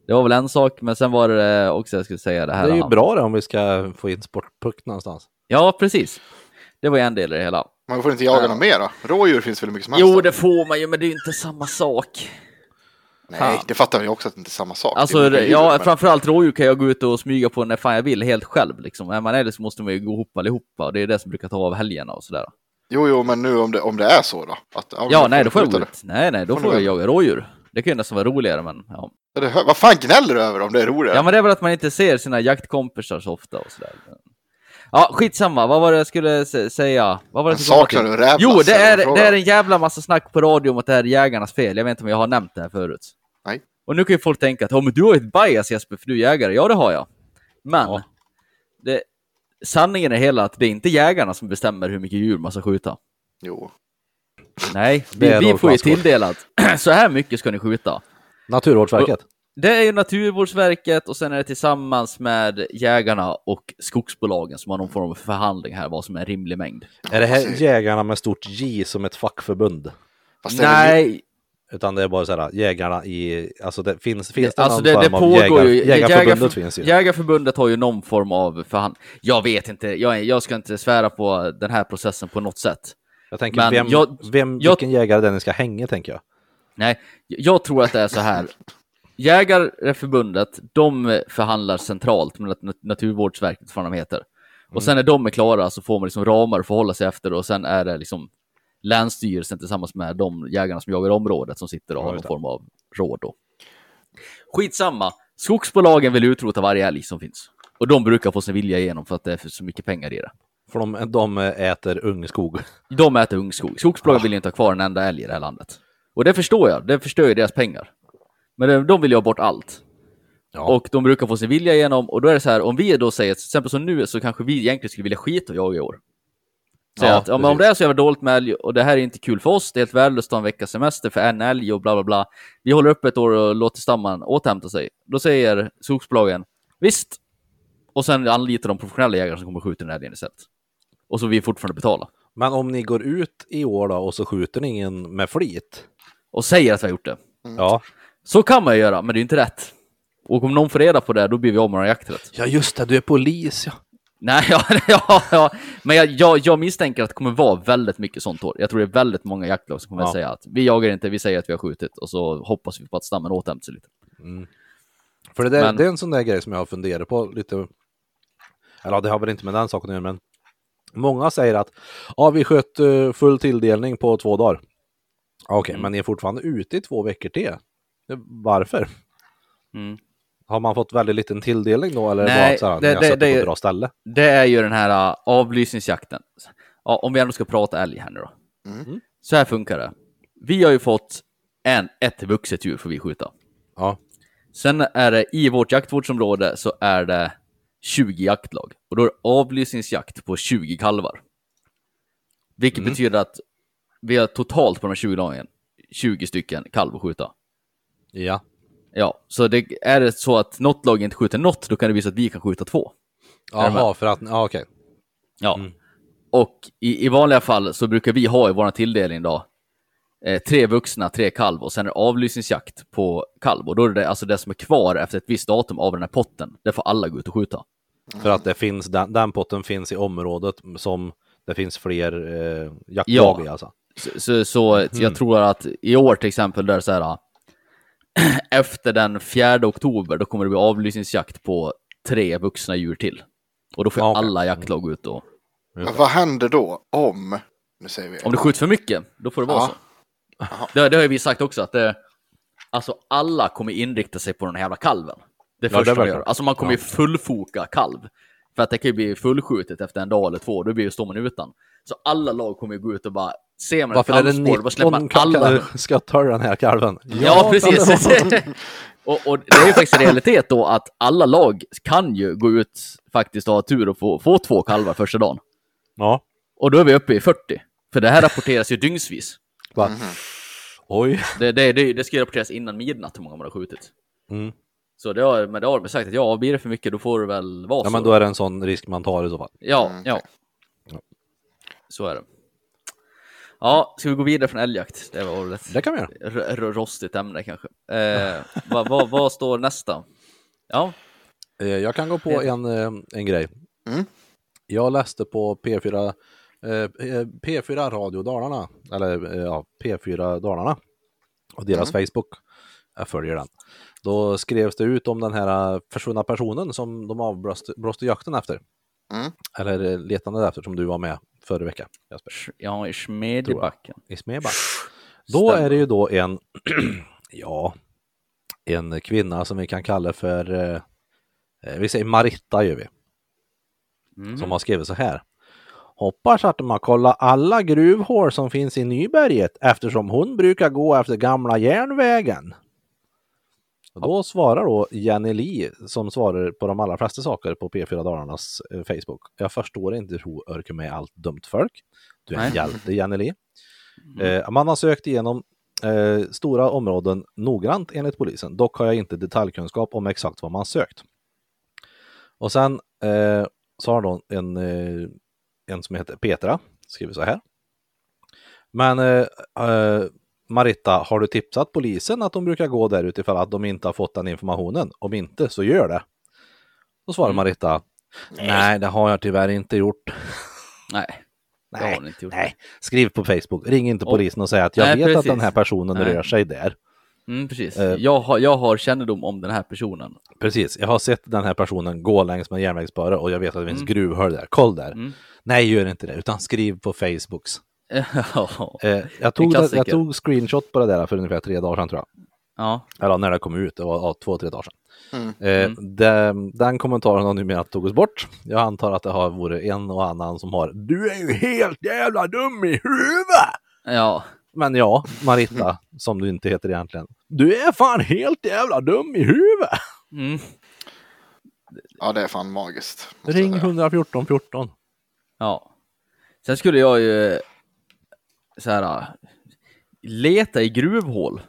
Det var väl en sak, men sen var det också jag skulle säga det Det här. är ju bra det om vi ska få in sportpuck någonstans. Ja, precis. Det var ju en del i det hela. Man får inte jaga Ja. något mer då? Rådjur finns väl mycket som helst? Jo, det får man ju, men det är ju inte samma sak. Nej, det fattar jag också att det inte är samma sak. Alltså, Det ja, men- framförallt rådjur kan jag gå ut och smyga på när fan jag vill, helt själv. Liksom. Är man älg så måste man ju gå ihop allihopa, och det är det som brukar ta av helgerna och sådär. Jo, jo, men nu om det, om det är så då? Att, Ja, nej, då får jag gå ut. Nej, nej, då Får får jag jaga rådjur. Det kan ju nästan vara roligare, men ja. Ja, Vad fan gnäller du över om det är roligare? Ja, men det är väl att man inte ser sina jaktkompisar så ofta och sådär. Ja, skitsamma. Vad var det jag skulle sä- säga? Vad var det saknar du rävlass, Jo, det är, det är en jävla massa snack på radio om att det här är jägarnas fel. Jag vet inte om jag har nämnt det här förut. Nej. Och nu kan ju folk tänka att oh, men du har ju ett bias Jesper, för du är jägare. Ja, det har jag. Men Ja. det, sanningen är hela att det är inte jägarna som bestämmer hur mycket djur man ska skjuta. Jo. Nej, vi, vi får ju tilldelat. så här mycket ska ni skjuta. Naturvårdsverket. Det är ju Naturvårdsverket och sen är det tillsammans med jägarna och skogsbolagen som har någon form av förhandling här, vad som är en rimlig mängd. Är det här jägarna med stort J som ett fackförbund? Fast det Nej, Utan det är bara så här, jägarna i, alltså det finns, finns det alltså någon det, det form av pågår jägar, ju. jägarförbundet Jägarför- finns ju. Jägarförbundet har ju någon form av förhandling. Jag vet inte, jag, jag ska inte svära på den här processen på något sätt. Jag tänker, Men vem, jag- vem, jag- vilken jägare den ska hänga tänker jag. Nej, jag tror att det är så här. Jägarförbundet, de förhandlar centralt med Nat- Naturvårdsverket, vad de heter. Och sen när de är klara så får man liksom ramar att förhålla sig efter och sen är det liksom Länsstyrelsen tillsammans med de jägarna som jagar området som sitter och har någon form av råd då. Skitsamma, skogsbolagen vill utrota varje älg som finns. Och de brukar få sin vilja igenom för att det är för så mycket pengar i det. För de, de äter ungskog. De äter ungskog. Skogsbolagen vill ju inte ha kvar en enda älg i det här landet. Och det förstår jag, det förstör ju deras pengar. Men de, de vill ju ha bort allt. Ja. Och de brukar få sin vilja igenom, och då är det så här, om vi då säger, till exempel som nu, så kanske vi egentligen skulle vilja skita och jaga i år. Säga Ja, att ja, men om det är så jävla dåligt med älg, och det här är inte kul för oss, det är helt värdelöst att ta en veckas semester för en älg och bla bla bla. Vi håller upp ett år och låter stammen återhämta sig. Då säger skogsbolagen, visst. Och sen anlitar de professionella jägare som kommer och skjuter den älgen istället. Och så vi fortfarande betala. Men om ni går ut i år då och så skjuter ni ingen med flit. Och säger att vi har gjort det. Ja. Så kan man ju göra, men det är inte rätt. Och om någon får reda på det, då blir vi av med jakträtt. ja, just det, du är polis ja. Nej, ja, ja, ja. men jag, jag, jag misstänker att det kommer vara väldigt mycket sånt år. Jag tror det är väldigt många jaktlag som kommer Ja. att säga att vi jagar inte, vi säger att vi har skjutit och så hoppas vi på att stammen återhämtar sig lite. För det, där, Men- det är en sån där grej som jag har funderat på lite. Eller det har väl inte med den saken att göra, men många säger att ja, vi sköt eh, full tilldelning på två dagar. Okej, Mm. men ni är fortfarande ute i två veckor till. Varför? Mm. Har man fått väldigt liten tilldelning då, eller är det Nej, bara här, det- det- det- på ett bra ställe? Det är ju den här uh, avlysningsjakten. Ja, om vi ändå ska prata älg här nu då. Mm. Så här funkar det. Vi har ju fått en, ett vuxet djur får vi skjuta. Ja, Sen är det i vårt jaktvårdsområde så är det 20 jaktlag och då är det avlysningsjakt på 20 kalvar. Vilket betyder att vi har totalt på de här 20 lagen 20 stycken kalv att skjuta. Ja. Ja, så det, är det så att något lag inte skjuter något, då kan det visa att vi kan skjuta två. Jaha, för att, ja okej. Ja. Och i, i vanliga fall så brukar vi ha i vår tilldelning då eh, tre vuxna, tre kalv och sen är det avlysningsjakt på kalv. Och då är det alltså det som är kvar efter ett visst datum av den här potten. Det får alla gå ut och skjuta. För att det finns, den, den potten finns i området som det finns fler eh, jaktlag Ja. i alltså. Så, så, så jag tror att i år till exempel, där så här efter den 4 oktober, då kommer det bli avlysningsjakt på tre vuxna djur till. Och då får Ja, alla jaktlag gå ut och... Men vad händer då om, nu säger vi, Om det skjuts för mycket, då får det vara Ja. så. Det, det har ju vi sagt också, att det, alltså alla kommer inrikta sig på den här jävla kalven. Det Ja, det första man gör. Alltså man kommer Ja. fullfoka kalv. För att det kan ju bli fullskjutet efter en dag eller två, då blir ju står man utan. Så alla lag kommer gå ut och bara, ser man Varför ett är det kalvspår, bara släpper 19 alla... kalvar ska ta den här kalven? Ja, precis. och, och det är ju faktiskt en realitet då att alla lag kan ju gå ut faktiskt och ha tur och få, få två kalvar första dagen. Ja. Och då är vi uppe i 40. För det här rapporteras ju dygnsvis. Va? Oj. Det, det, det, det ska ju rapporteras innan midnatt hur många man har skjutit. Mm. Så det har, men det har de sagt att ja, blir det för mycket då får det väl vara Ja, så. men då är det en sån risk man tar i så fall. Ja, Mm, ja. Så är det. Ja, ska vi gå vidare från älgjakt? Det var väl Det kan vi göra. r- rostigt ämne kanske. Eh, vad, vad, vad står nästa? Ja, Eh, Jag kan gå på en, eh, en grej. Mm. Jag läste på P4, eh, eh, P4 Radio Dalarna, eller eh, ja, P4 Dalarna och deras Facebook. Jag följer den. Då skrevs det ut om den här eh, försvunna personen som de avblåste jakten efter. Mm. Eller eh, letande efter som du var med förra veckan, Jesper. ja i Smedjebacken. i Smedback. Då är det ju då en, ja, en kvinna som vi kan kalla för, eh, eh, vi säger Maritta gör vi, Mm. som har skrivit så här. Hoppas att de har kollat alla gruvhål som finns i Nyberget eftersom hon brukar gå efter gamla järnvägen. Och då svarar då Jenny Li som svarar på de allra flesta saker på P4 Dalarnas eh, Facebook. Jag förstår inte hur hon orkar med allt dumt folk. Du är en hjälte Jenny Li. Eh, man har sökt igenom eh, stora områden noggrant enligt polisen. Dock har jag inte detaljkunskap om exakt vad man sökt. Och sen eh, så har då en, eh, en som heter Petra skrivit så här. Men eh, Maritta, har du tipsat polisen att de brukar gå där utifall att de inte har fått den informationen? Om inte, så gör det. Då svarar Mm. Maritta, nej det har jag tyvärr inte gjort. Nej, det har hon gjort. Nej, skriv på Facebook, ring inte polisen och säg att jag Nej, vet att precis. den här personen Nej. rör sig där. Mm, precis. Eh. Jag, har, jag har kännedom om den här personen. Precis, jag har sett den här personen gå längs med järnvägsspåret och jag vet att det finns Mm. gruvhål där. Koll där. Mm. Nej, gör inte det, utan skriv på Facebooks. Ja. Eh, jag, tog, jag tog screenshot på det där för ungefär tre dagar sedan tror jag. ja. Eller när det kom ut, det var ja, två, tre dagar sedan. Mm. Eh, den, den kommentaren har numera tagits bort. Jag antar att det har varit en och annan som har Du är ju helt jävla dum i huvudet! Ja. Men ja, Maritta, som du inte heter egentligen. Du är fan helt jävla dum i huvudet! Mm. Ja, det är fan magiskt. Ring jag säga. 114 14. Ja. Sen skulle jag ju så här leta i gruvhål.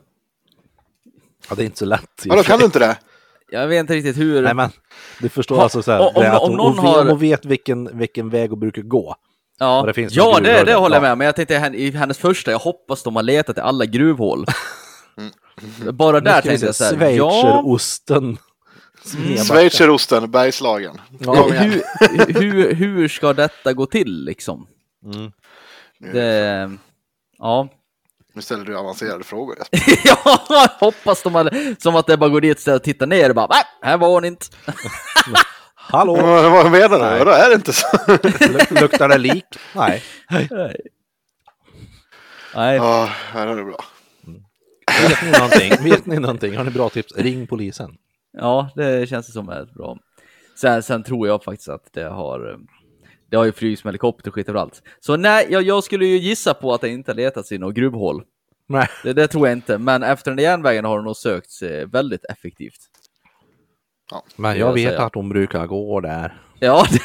Ja, det är inte så lätt. i och Ja, då för kan du inte det? Jag vet inte riktigt hur. Nej, men du förstår Ha- alltså så här, om- det att om någon hon, vet, har- hon vet vilken, vilken väg hon brukar gå. ja, det finns ja det, det håller jag Ja. med Men jag tänkte i hennes första, jag hoppas de har letat i alla gruvhål. Bara där tänkte jag så här, ja, Schweizerosten. Smedbacken. Schweizerosten, Bergslagen. Ja. Hur, hur, hur ska detta gå till liksom? Mm. Nu, Det, ja. nu ställer du avancerade frågor. Jesper. ja, jag hoppas de hade, som att det bara går dit och tittar ner och bara, nej, här var hon inte. Hallå, Vad menar du? Vadå, är det inte så? Luk- luktar det lik? Nej. Nej, Ja, här är det bra. Vet ni någonting? Vet ni någonting? Har ni bra tips? Ring polisen. ja, det känns som ett bra. Sen, sen tror jag faktiskt att det har, det har ju flygits med helikopter och skit överallt. Så nej, jag, jag skulle ju gissa på att det inte har letats i något gruvhål. Nej. Det, det tror jag inte, men efter den där järnvägen har det nog sökts väldigt effektivt. Men Det jag jag vet säger. att hon brukar gå där. Ja, det,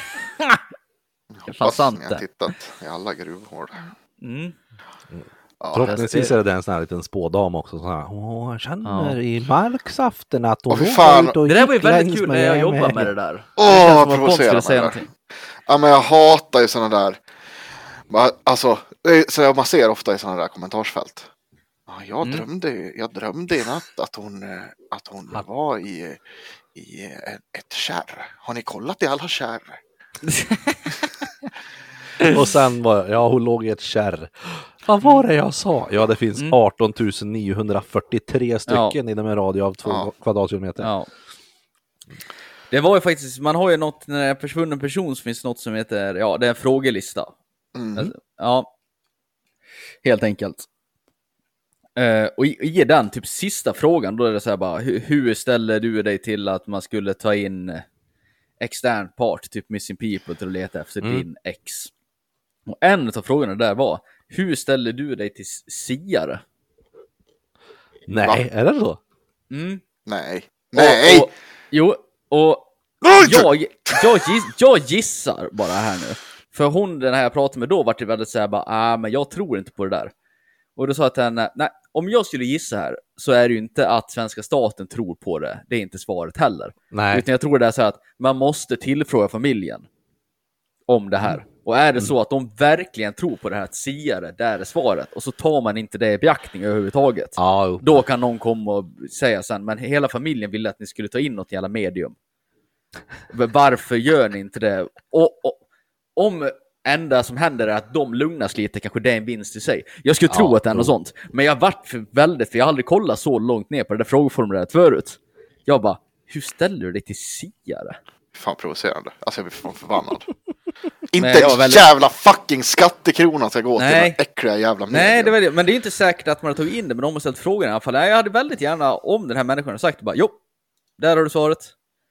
det är fan sant ni har det. tittat i alla gruvhål. Mm. Ja, Förhoppningsvis det- är det en sån här liten spådam också. Sån här, Åh, jag känner Ja. i marksaften att hon fan. var ute och Det där var ju väldigt kul när jag jobbade med det där. Åh, det känns vad som ja, men jag hatar ju sådana där. Alltså, så man ser ofta i sådana där kommentarsfält. Ja, jag, Mm. drömde, jag drömde i natt att hon, eh, att hon var i, i ett- ett kärr. Har ni kollat i alla kärr? Och sen var ja hon låg i ett kärr. Vad var det jag sa? Ja det finns Mm. 18 943 stycken inom en radie av två Ja. kvadratkilometer. Ja. Det var ju faktiskt, man har ju något, när det är en försvunnen person så finns något som heter, ja det är en frågelista. Mm. Alltså, Ja, helt enkelt. Eh, och i, i den typ sista frågan, då är det så här bara, hur, hur ställer du dig till att man skulle ta in extern part, typ Missing People, till att leta efter Mm. din ex. Och en av frågorna där var, hur ställer du dig till siare? Nej, Va? är det så? Mm. Nej. Nej! Och, och, jo, och jag, jag, giss, jag gissar bara här nu. För hon, den här jag pratade med då, vart det väldigt såhär bara, ah, men jag tror inte på det där. Och då sa jag till henne, nej, om jag skulle gissa här så är det ju inte att svenska staten tror på det. Det är inte svaret heller. Nej. Utan jag tror det är så här att man måste tillfråga familjen om det här. Och är det så att de verkligen tror på det här att siare, där är svaret. Och så tar man inte det i beaktning överhuvudtaget. Jo. Då kan någon komma och säga sen, men hela familjen ville att ni skulle ta in något jävla medium. Varför gör ni inte det? Och, och om enda som händer är att de lugnas lite, kanske det är en vinst i sig. Jag skulle tro Ja, att det är något sånt. Men jag vart för väldigt, för jag har aldrig kollat så långt ner på det där frågeformuläret förut. Jag bara, hur ställer du dig till siare? Fan provocerande. Alltså jag blir fan förbannad. Inte jag en väldigt- jävla fucking skattekrona ska gå till Nej. den äckliga jävla medium. Nej, det var det. men det är inte säkert att man har tagit in det, men de har ställt frågan i alla fall. Jag hade väldigt gärna, om den här människan sagt bara, jo, där har du svaret.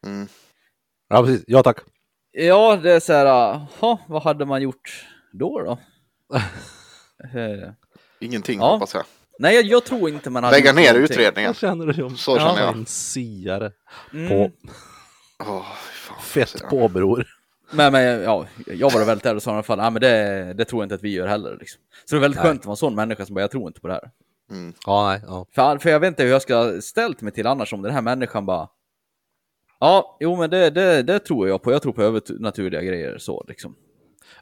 Mm. Ja, precis. Ja, tack. Ja, det är så här, jaha, vad hade man gjort då då? Eh, Ingenting Ja. hoppas jag. Nej, jag, jag tror inte man hade Lägga ner någonting. utredningen. Vad känner du om Så känner jag. en siare? Mm. På fy fan, fett på bror. Men, men ja, jag var väldigt ärlig och sa i alla fall, ja, men det, det tror jag inte att vi gör heller. Liksom. Så det är väldigt Nej. skönt att vara en sån människa som bara, jag tror inte på det här. Ja, nej. Ja. För, för jag vet inte hur jag ska ställt mig till annars om den här människan bara, ja, jo men det, det, det tror jag på, jag tror på övernaturliga grejer så liksom.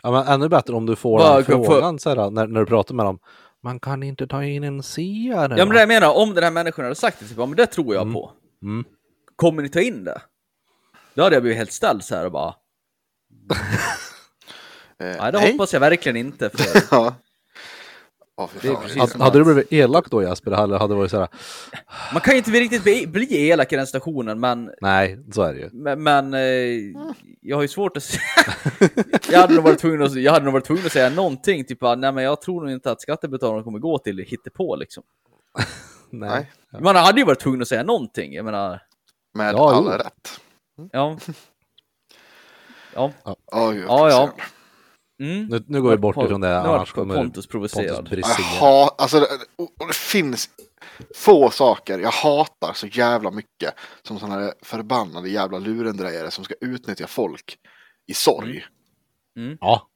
ja, men ännu bättre om du får Bara den frågan så här, när, när du pratar med dem. Man kan inte ta in en siare. Ja men det jag menar, om den här människan hade sagt det, typ, ja men det tror jag på. Mm. Kommer ni ta in det? Då hade jag blivit helt ställd så här och bara, Eh, nej det hoppas jag verkligen inte. För Ja. Som- Hade du blivit elak då Jesper? Eller hade varit så här? man kan ju inte riktigt bli, bli elak i den stationen, men Nej, så är det ju. Men, men eh, jag har ju svårt att säga. jag, hade nog varit tvungen att, jag hade nog varit tvungen att säga någonting, typ att nej men jag tror nog inte att skattebetalarna kommer gå till hittepå liksom. Nej. Nej. Man hade ju varit tvungen att säga någonting, jag menar, med Ja, all jo. rätt. ja. Ja, gud, ja, ja. provocerande. Mm. Nu, nu går vi bort ifrån det, annars kommer Pontus provocerad. Pontus Jag brisera. ha, alltså, det, och det finns få saker jag hatar så jävla mycket som sådana här förbannade jävla lurendrejare som ska utnyttja folk i sorg. Ja,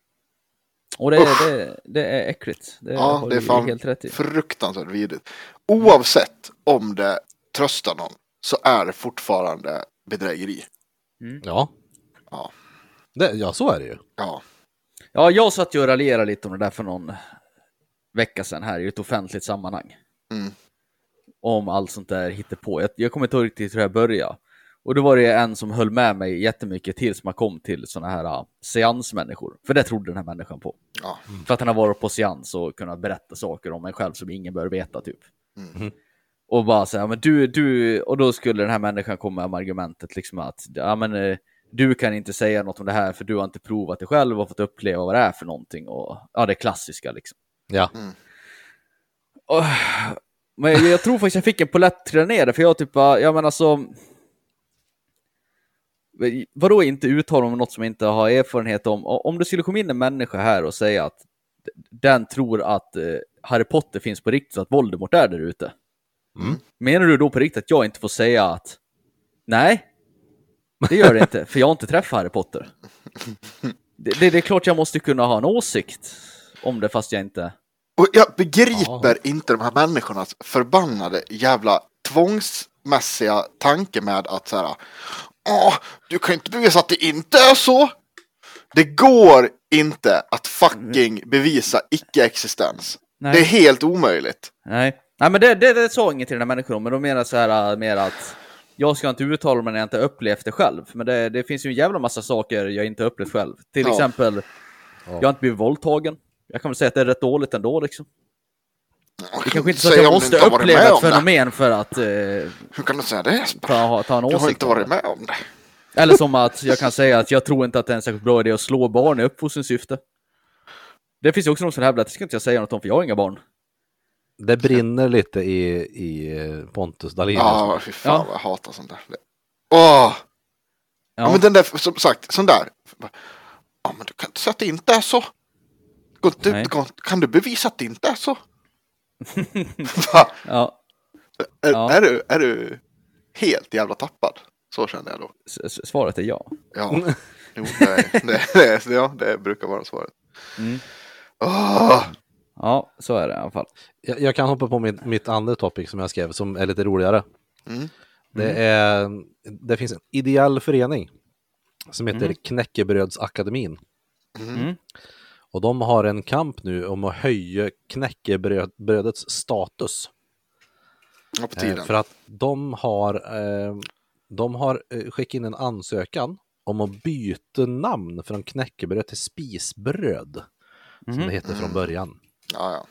Och det, är- det, det är äckligt. Det Ja, det är fan helt rätt i. fruktansvärt vidrigt. Oavsett om det tröstar någon så är det fortfarande bedrägeri. ja. Ja. Det, ja, så är det ju. Ja, Ja, jag satt ju och raljerade lite om det där för någon vecka sedan här i ett offentligt sammanhang. Mm. Om allt sånt där hittepå. Jag, jag kommer inte ihåg riktigt hur här började. Och då var det en som höll med mig jättemycket tills man kom till såna här uh, seansmänniskor. För det trodde den här människan på. ja. För att han har varit på seans och kunnat berätta saker om en själv som ingen bör veta typ. Mm. Och bara säga, men du, du, och då skulle den här människan komma med argumentet liksom att, ja men eh, du kan inte säga något om det här för du har inte provat det själv och fått uppleva vad det är för någonting och ja, det klassiska liksom. Ja. Och, men jag, jag tror faktiskt jag fick en polett trilla ner det, för jag typ bara, ja men alltså... Vadå inte uttala om något som jag inte har erfarenhet om? Om det skulle komma in en människa här och säga att den tror att eh, Harry Potter finns på riktigt och att Voldemort är där ute. Mm. Menar du då på riktigt att jag inte får säga att nej, det gör det inte, för jag har inte träffat Harry Potter. Det, det, det är klart jag måste kunna ha en åsikt om det fast jag inte... Och jag begriper inte de här människornas förbannade jävla tvångsmässiga tanke med att så här. Åh, du kan inte bevisa att det inte är så. Det går inte att fucking bevisa icke-existens. Det är helt omöjligt. Nej, Nej men det, det, det sa inget till den här människan men de menar så här mer att jag ska inte uttala mig när jag inte upplevt det själv. Men det, det finns ju en jävla massa saker jag inte upplevt själv. Till Ja. exempel, jag har inte blivit våldtagen. Jag kan väl säga att det är rätt dåligt ändå liksom. Det kanske inte så att jag måste uppleva ett om det. fenomen för att eh, Hur kan du säga det ta, ta en Du har inte varit med om det. Eller som att jag kan säga att jag tror inte att det är en särskilt bra idé att slå barn i uppfostringssyfte. Det finns ju också någon som hävdar att det ska inte jag säga något om för jag har inga barn. Det brinner lite i, i Pontus Dahlin. Ja, fy fan Ja. vad jag hatar sånt där. Åh! Ja. men den där, som sagt, sån där. Ja, men du kan inte säga att det inte är så. Nej. kan, du bevisa att det inte är så? Ja. Är, Ja. är, du, är du helt jävla tappad? Så kände jag då. S- s- Svaret är ja. Ja, jo, det, det, det, ja, det brukar vara svaret. Mm. Åh! Ja, så är det i alla fall. Jag, jag kan hoppa på mitt, mitt andra topic som jag skrev som är lite roligare. Mm. Det, är, det finns en ideell förening som heter Knäckebrödsakademin. Mm. Och de har en kamp nu om att höja knäckebrödets status. Ja, på Eh, tiden. för att de har, eh, de har eh, skickat in en ansökan om att byta namn från knäckebröd till spisbröd. Som det hette från början. Ja, ja.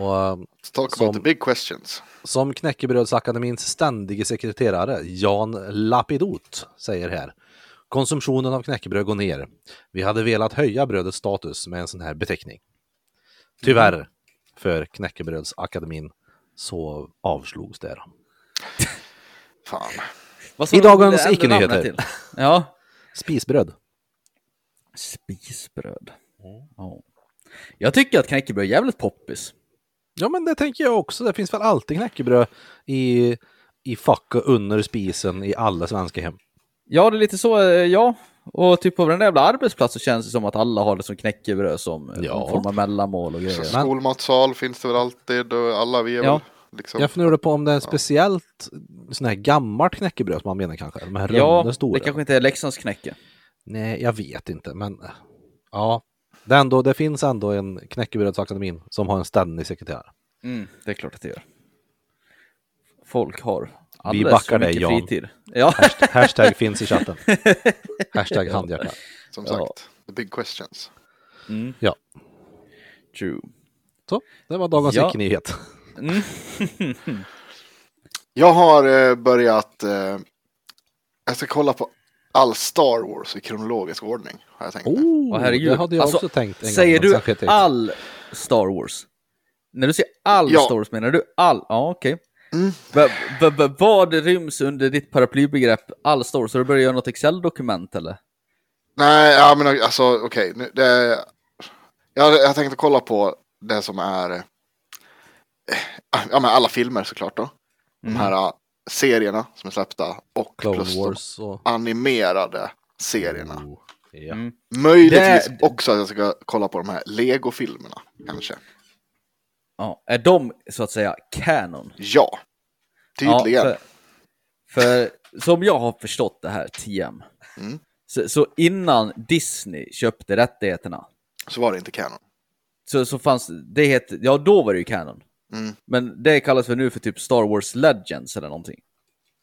Och eh, Let's talk Som- about the big questions. som Knäckebrödsakademins ständige sekreterare Jan Lapidot säger här. Konsumtionen av knäckebröd går ner. Vi hade velat höja brödets status med en sån här beteckning. Tyvärr för Knäckebrödsakademin så avslogs det. Fan. I dagens icke-nyheter. Ja. Spisbröd. Spisbröd. Ja. Jag tycker att knäckebröd är jävligt poppis. Ja men det tänker jag också. Det finns väl alltid knäckebröd i, i fack och under spisen i alla svenska hem. Ja, det är lite så, eh, ja. Och typ på varenda jävla arbetsplats så känns det som att alla har det som knäckebröd som eh, Ja. form av mellanmål och grejer. Men- Skolmatsal finns det väl alltid och alla vi är Ja. väl liksom. Jag funderar på om det är speciellt sån här gammalt knäckebröd som man menar kanske. De här Ja, runda stora. det kanske inte är Leksands knäcke. Nej, jag vet inte, men eh, ja. Det, ändå, det finns ändå en knäckebrödsakademin som har en ständig sekreterare. Mm, det är klart att det gör. Folk har Vi alldeles backar för dig, mycket Jan. fritid. Ja. Hashtag finns i chatten. Hashtag handhjärta. Som Ja. sagt, the big questions. Mm, Ja, true. så det var dagens Ja. icke-nyhet. Mm. Jag har eh, börjat, eh, jag ska kolla på all Star Wars i kronologisk ordning. Har jag tänkt. Oh, herregud. det hade jag Alltså, också tänkt en Säger gång. du all Star Wars? När du säger all Ja. Star Wars menar du all? Ja, okej. Mm. Va- va- Vad ryms under ditt paraplybegrepp all Star Wars? Har du börjat göra något Excel-dokument eller? Nej, ja, men alltså okej. nu- det- Jag, jag tänkte kolla på det som är eh, ja, men alla filmer såklart då. De här eh, serierna som är släppta och Clone plus Wars och... de animerade serierna. Oh, ja. Mm. Möjligtvis Det- också att jag ska kolla på de här Lego-filmerna kanske. Ja, är de så att säga canon? Ja, tydligen. Ja, för, för som jag har förstått det här, TM, Mm. så, så innan Disney köpte rättigheterna Så var det inte kanon. så, så fanns det, hette, ja då var det ju canon. Mm. Men det kallas för nu för typ Star Wars Legends eller någonting.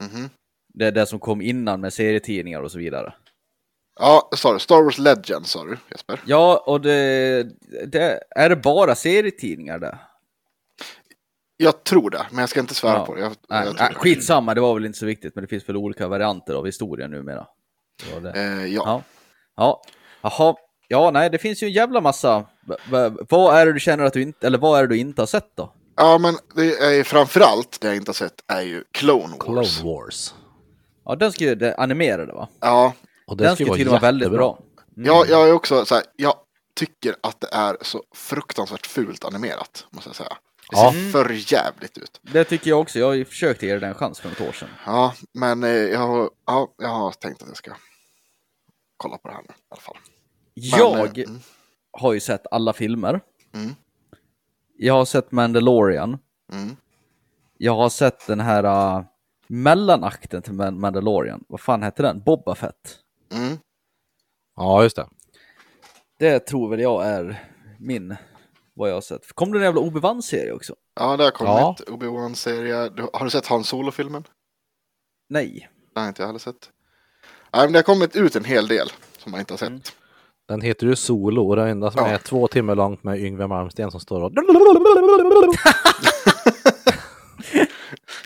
Mhm. Det är det som kom innan med serietidningar och så vidare. Ja, du. Star Wars Legends sa du Jesper. Ja, och det, det är det bara serietidningar där? Jag tror det, men jag ska inte svära Ja. på det. Jag, Nej, jag nej, skitsamma, det var väl inte så viktigt, men det finns väl olika varianter av historien numera. Det det. det. Eh, ja. Ja. Ja. Jaha. Ja, nej, det finns ju en jävla massa. Va- va- Vad är det du känner att du inte, eller vad är det du inte har sett då? Ja, men det är framförallt det jag inte har sett är ju Clone Wars. Clone Wars. Ja, den ska ju, det animerade va? Ja, Och det Den ska vara tydligen vara väldigt bra. Mm. jag, jag är också så här, jag tycker att det är så fruktansvärt fult animerat, måste jag säga. Det ser Ja. för jävligt ut. Det tycker jag också. Jag har ju försökt ge det en chans för något år sedan. Ja, men eh, jag, har- ja, jag har tänkt att jag ska kolla på det här nu i alla fall. Men, Jag eh, mm, har ju sett alla filmer. Mm. Jag har sett Mandalorian. mm. Jag har sett den här uh, mellanakten till Man- Mandalorian. Vad fan hette den? Boba Fett. Mm. Ja, just det. Det tror väl jag är min, vad jag har sett. Kom det en jävla Obi-Wan-serie också? Ja, det har kommit Ja. Obi-Wan-serie. Har du sett Han Solo-filmen? Nej. Det har inte jag heller sett. Nej, men det har kommit ut en hel del som man inte har sett. Mm. Den heter ju Solo och det enda som Ja. är två timmar långt med Yngve Malmsten som står och...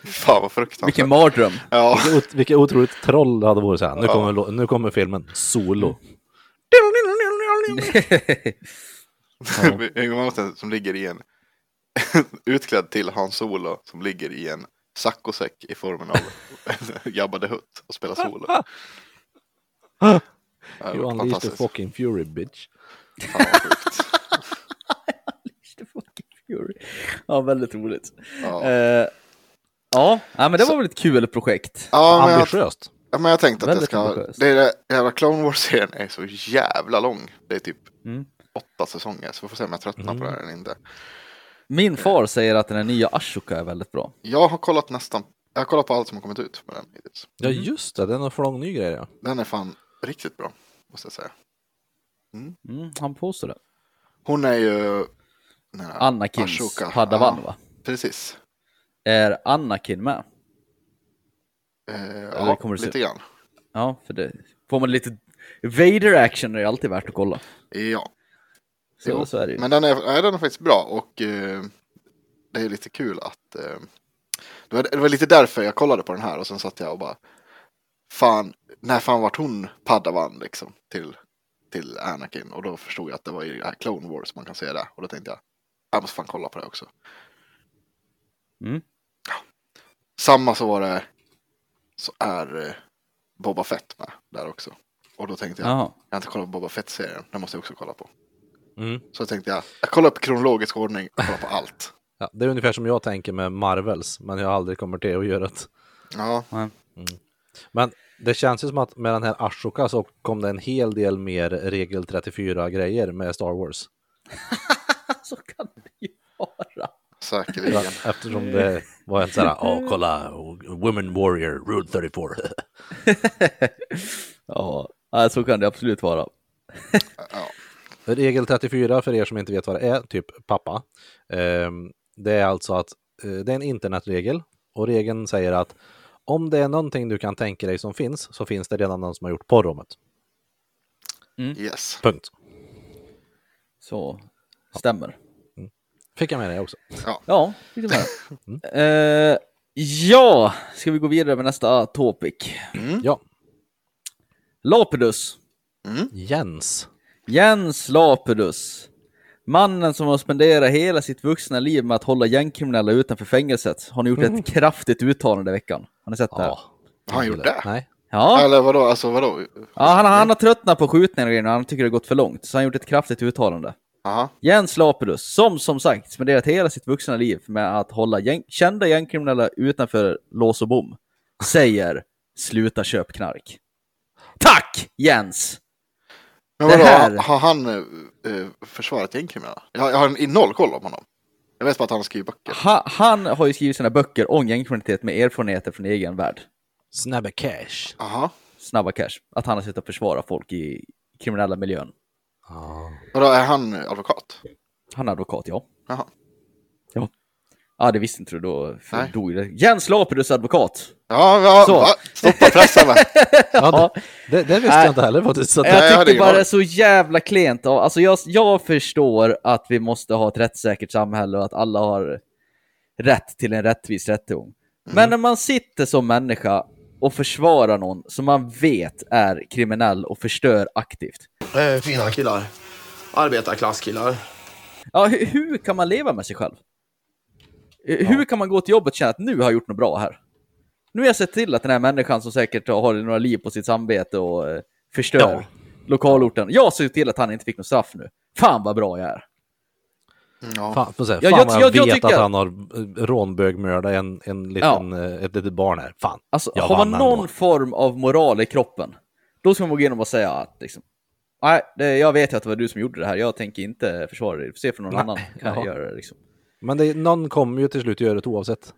Fan vad fruktansvärt. Vilken mardröm. Ja, Vilket ot- Vilket otroligt troll det hade varit så här. Nu, Ja. kommer, lo- nu kommer filmen Solo. Yngwie Malmsteen som ligger i en utklädd till Han Solo som ligger i en saccosäck i formen av en Jabba the Hutt och spelar solo. You var unleashed the fucking fury bitch. Fan, fucking. Ja, väldigt roligt. Ja. Eh, ja, men det var väl ett kul projekt. Ja, men jag, Ambitiöst. ja, men jag tänkte att det Väldigt ska... ambitiöst. Det är det, jävla Clone Wars-serien är så jävla lång. Det är typ Mm. åtta säsonger, så vi får se om jag tröttnar på det här eller inte. Min far säger att den här nya Ashoka är väldigt bra. Jag har kollat nästan, jag har kollat på allt som har kommit ut med den hittills. Ja just det, är någon för lång ny grej ja. Den är fan riktigt bra, måste jag säga. Mm, han påstår det. Hon är ju... här Anakins Ashoka. padawan Ja, va? Precis. Är Anakin med? Eh, ja, se- lite grann. Ja, för det får man lite Vader-action är alltid värt att kolla. Ja, Så, Jo, så är det ju. men den är, nej, den är faktiskt bra och eh, det är lite kul att eh, det, var, det var lite därför jag kollade på den här och sen satt jag och bara fan, när fan vart hon padawan liksom till, till Anakin och då förstod jag att det var i Clone Wars man kan se det och då tänkte jag jag måste fan kolla på det också. Mm. Samma så var det så är eh, Boba Fett med där också. Och då tänkte jag, Jaha. jag har inte kollat på Boba Fett-serien, den måste jag också kolla på. Mm. Så tänkte jag, jag kollar upp kronologisk ordning och kollar på allt. ja. Det är ungefär som jag tänker med Marvels, men jag har aldrig kommit till att göra det. Ja, Men det känns ju som att med den här Ashoka så kom det en hel del mer regel 34 grejer med Star Wars. Så kan det ju vara. säkerligen. Eftersom det var en sån här, åh kolla, Women Warrior, Rule 34. Ja, ja, så kan det absolut vara. Ja. Regel 34 för er som inte vet vad det är, typ pappa. Ehm, Det är alltså att eh, det är en internetregel och regeln säger att om det är någonting du kan tänka dig som finns så finns det redan någon som har gjort porrummet. Yes. Punkt. Så stämmer. Fick jag med det också. Ja, lite med. Eh, ja, ska vi gå vidare med nästa topic? Ja, Lapidus. Jens. Jens Lapidus. Mannen som har spenderat hela sitt vuxna liv med att hålla gängkriminella utanför fängelset har nu gjort ett kraftigt uttalande i veckan. Har ni sett det? Ja. Har han gjort det? Nej. Ja, Eller vadå, alltså vadå? ja han, han har tröttnat på skjutningar och grejer han tycker det har gått för långt. Så han har gjort ett kraftigt uttalande. Aha. Jens Lapidus, som som sagt spenderat hela sitt vuxna liv med att hålla gäng, kända gängkriminella utanför lås och bom, säger sluta köp knark. Tack Jens! Men vadå, här- har han eh, eh, försvarat gängkriminella? Jag, jag har en noll koll om honom. Jag vet bara att han skriver böcker. Ha, han har ju skrivit sina böcker om gängkriminalitet med erfarenheter från egen värld. Snabba cash. Aha. Snabba cash. Att han har suttit och försvarat folk i kriminella miljön. Ja. Vadå, är han advokat? Han är advokat, ja. Jaha. Ja, ja det visste inte du då. Nej. dog det. Jens Lapidus advokat. Ja, ja Så. va? Stoppa pressen va? Ja, det, det, visste Nej. jag inte heller faktiskt. Så jag tycker bara det är så jävla klent. av- Alltså jag, jag förstår att vi måste ha ett rättssäkert samhälle och att alla har rätt till en rättvis rättegång. Mm. Men när man sitter som människa och försvarar någon som man vet är kriminell och förstör aktivt. Eh, fina killar. Arbetarklasskillar. Ja, hur, hur kan man leva med sig själv? Eh, Hur kan man gå till jobbet och känna att nu har jag gjort något bra här? Nu har jag sett till att den här människan som säkert har några liv på sitt samvete och eh, förstör Ja. lokalorten. Jag ser till att han inte fick något straff nu. Fan vad bra jag är. Ja. fan, säga, Ja, fan jag- jag, jag- jag vet tycker att han har eh, rånbögmördat en, en liten, eh, ett litet barn här. Fan. Alltså, Jag har man någon ändå. form av moral i kroppen, då ska man gå igenom och säga att liksom, nej, det, jag vet att det var du som gjorde det här, jag tänker inte försvara dig, se för någon Nej, annan kan jaha. göra det liksom. Men det, någon kommer ju till slut göra det oavsett.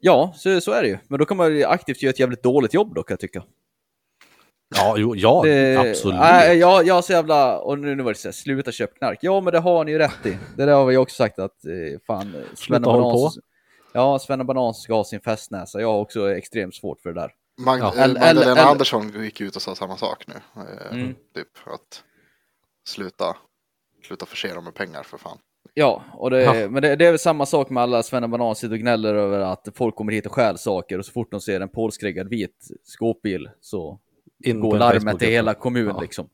Ja, så, så är det ju. Men då kan man ju aktivt göra ett jävligt dåligt jobb då kan jag tycka. Ja, jo, ja Det, absolut. Nej, jag, jag är så jävla, och nu, nu var det så här, sluta köp knark. Ja, men det har ni ju rätt i. Det där har vi också sagt att, eh, fan, eh, Sven håll på. Banan, ja, Sven Banan ska ha sin festnäsa. Jag har också extremt svårt för det där. Mag- Ja. Magdalena Andersson gick ut och sa samma sak nu. Eh, Mm. Typ att sluta, sluta förse dem med pengar för fan. Ja, och det, Ja. men det, det är väl samma sak med alla Sven Banan sitter och gnäller över att folk kommer hit och stjäl saker och så fort de ser en polskreggad vit skåpbil så In går larmet till hela kommunen Ja. liksom.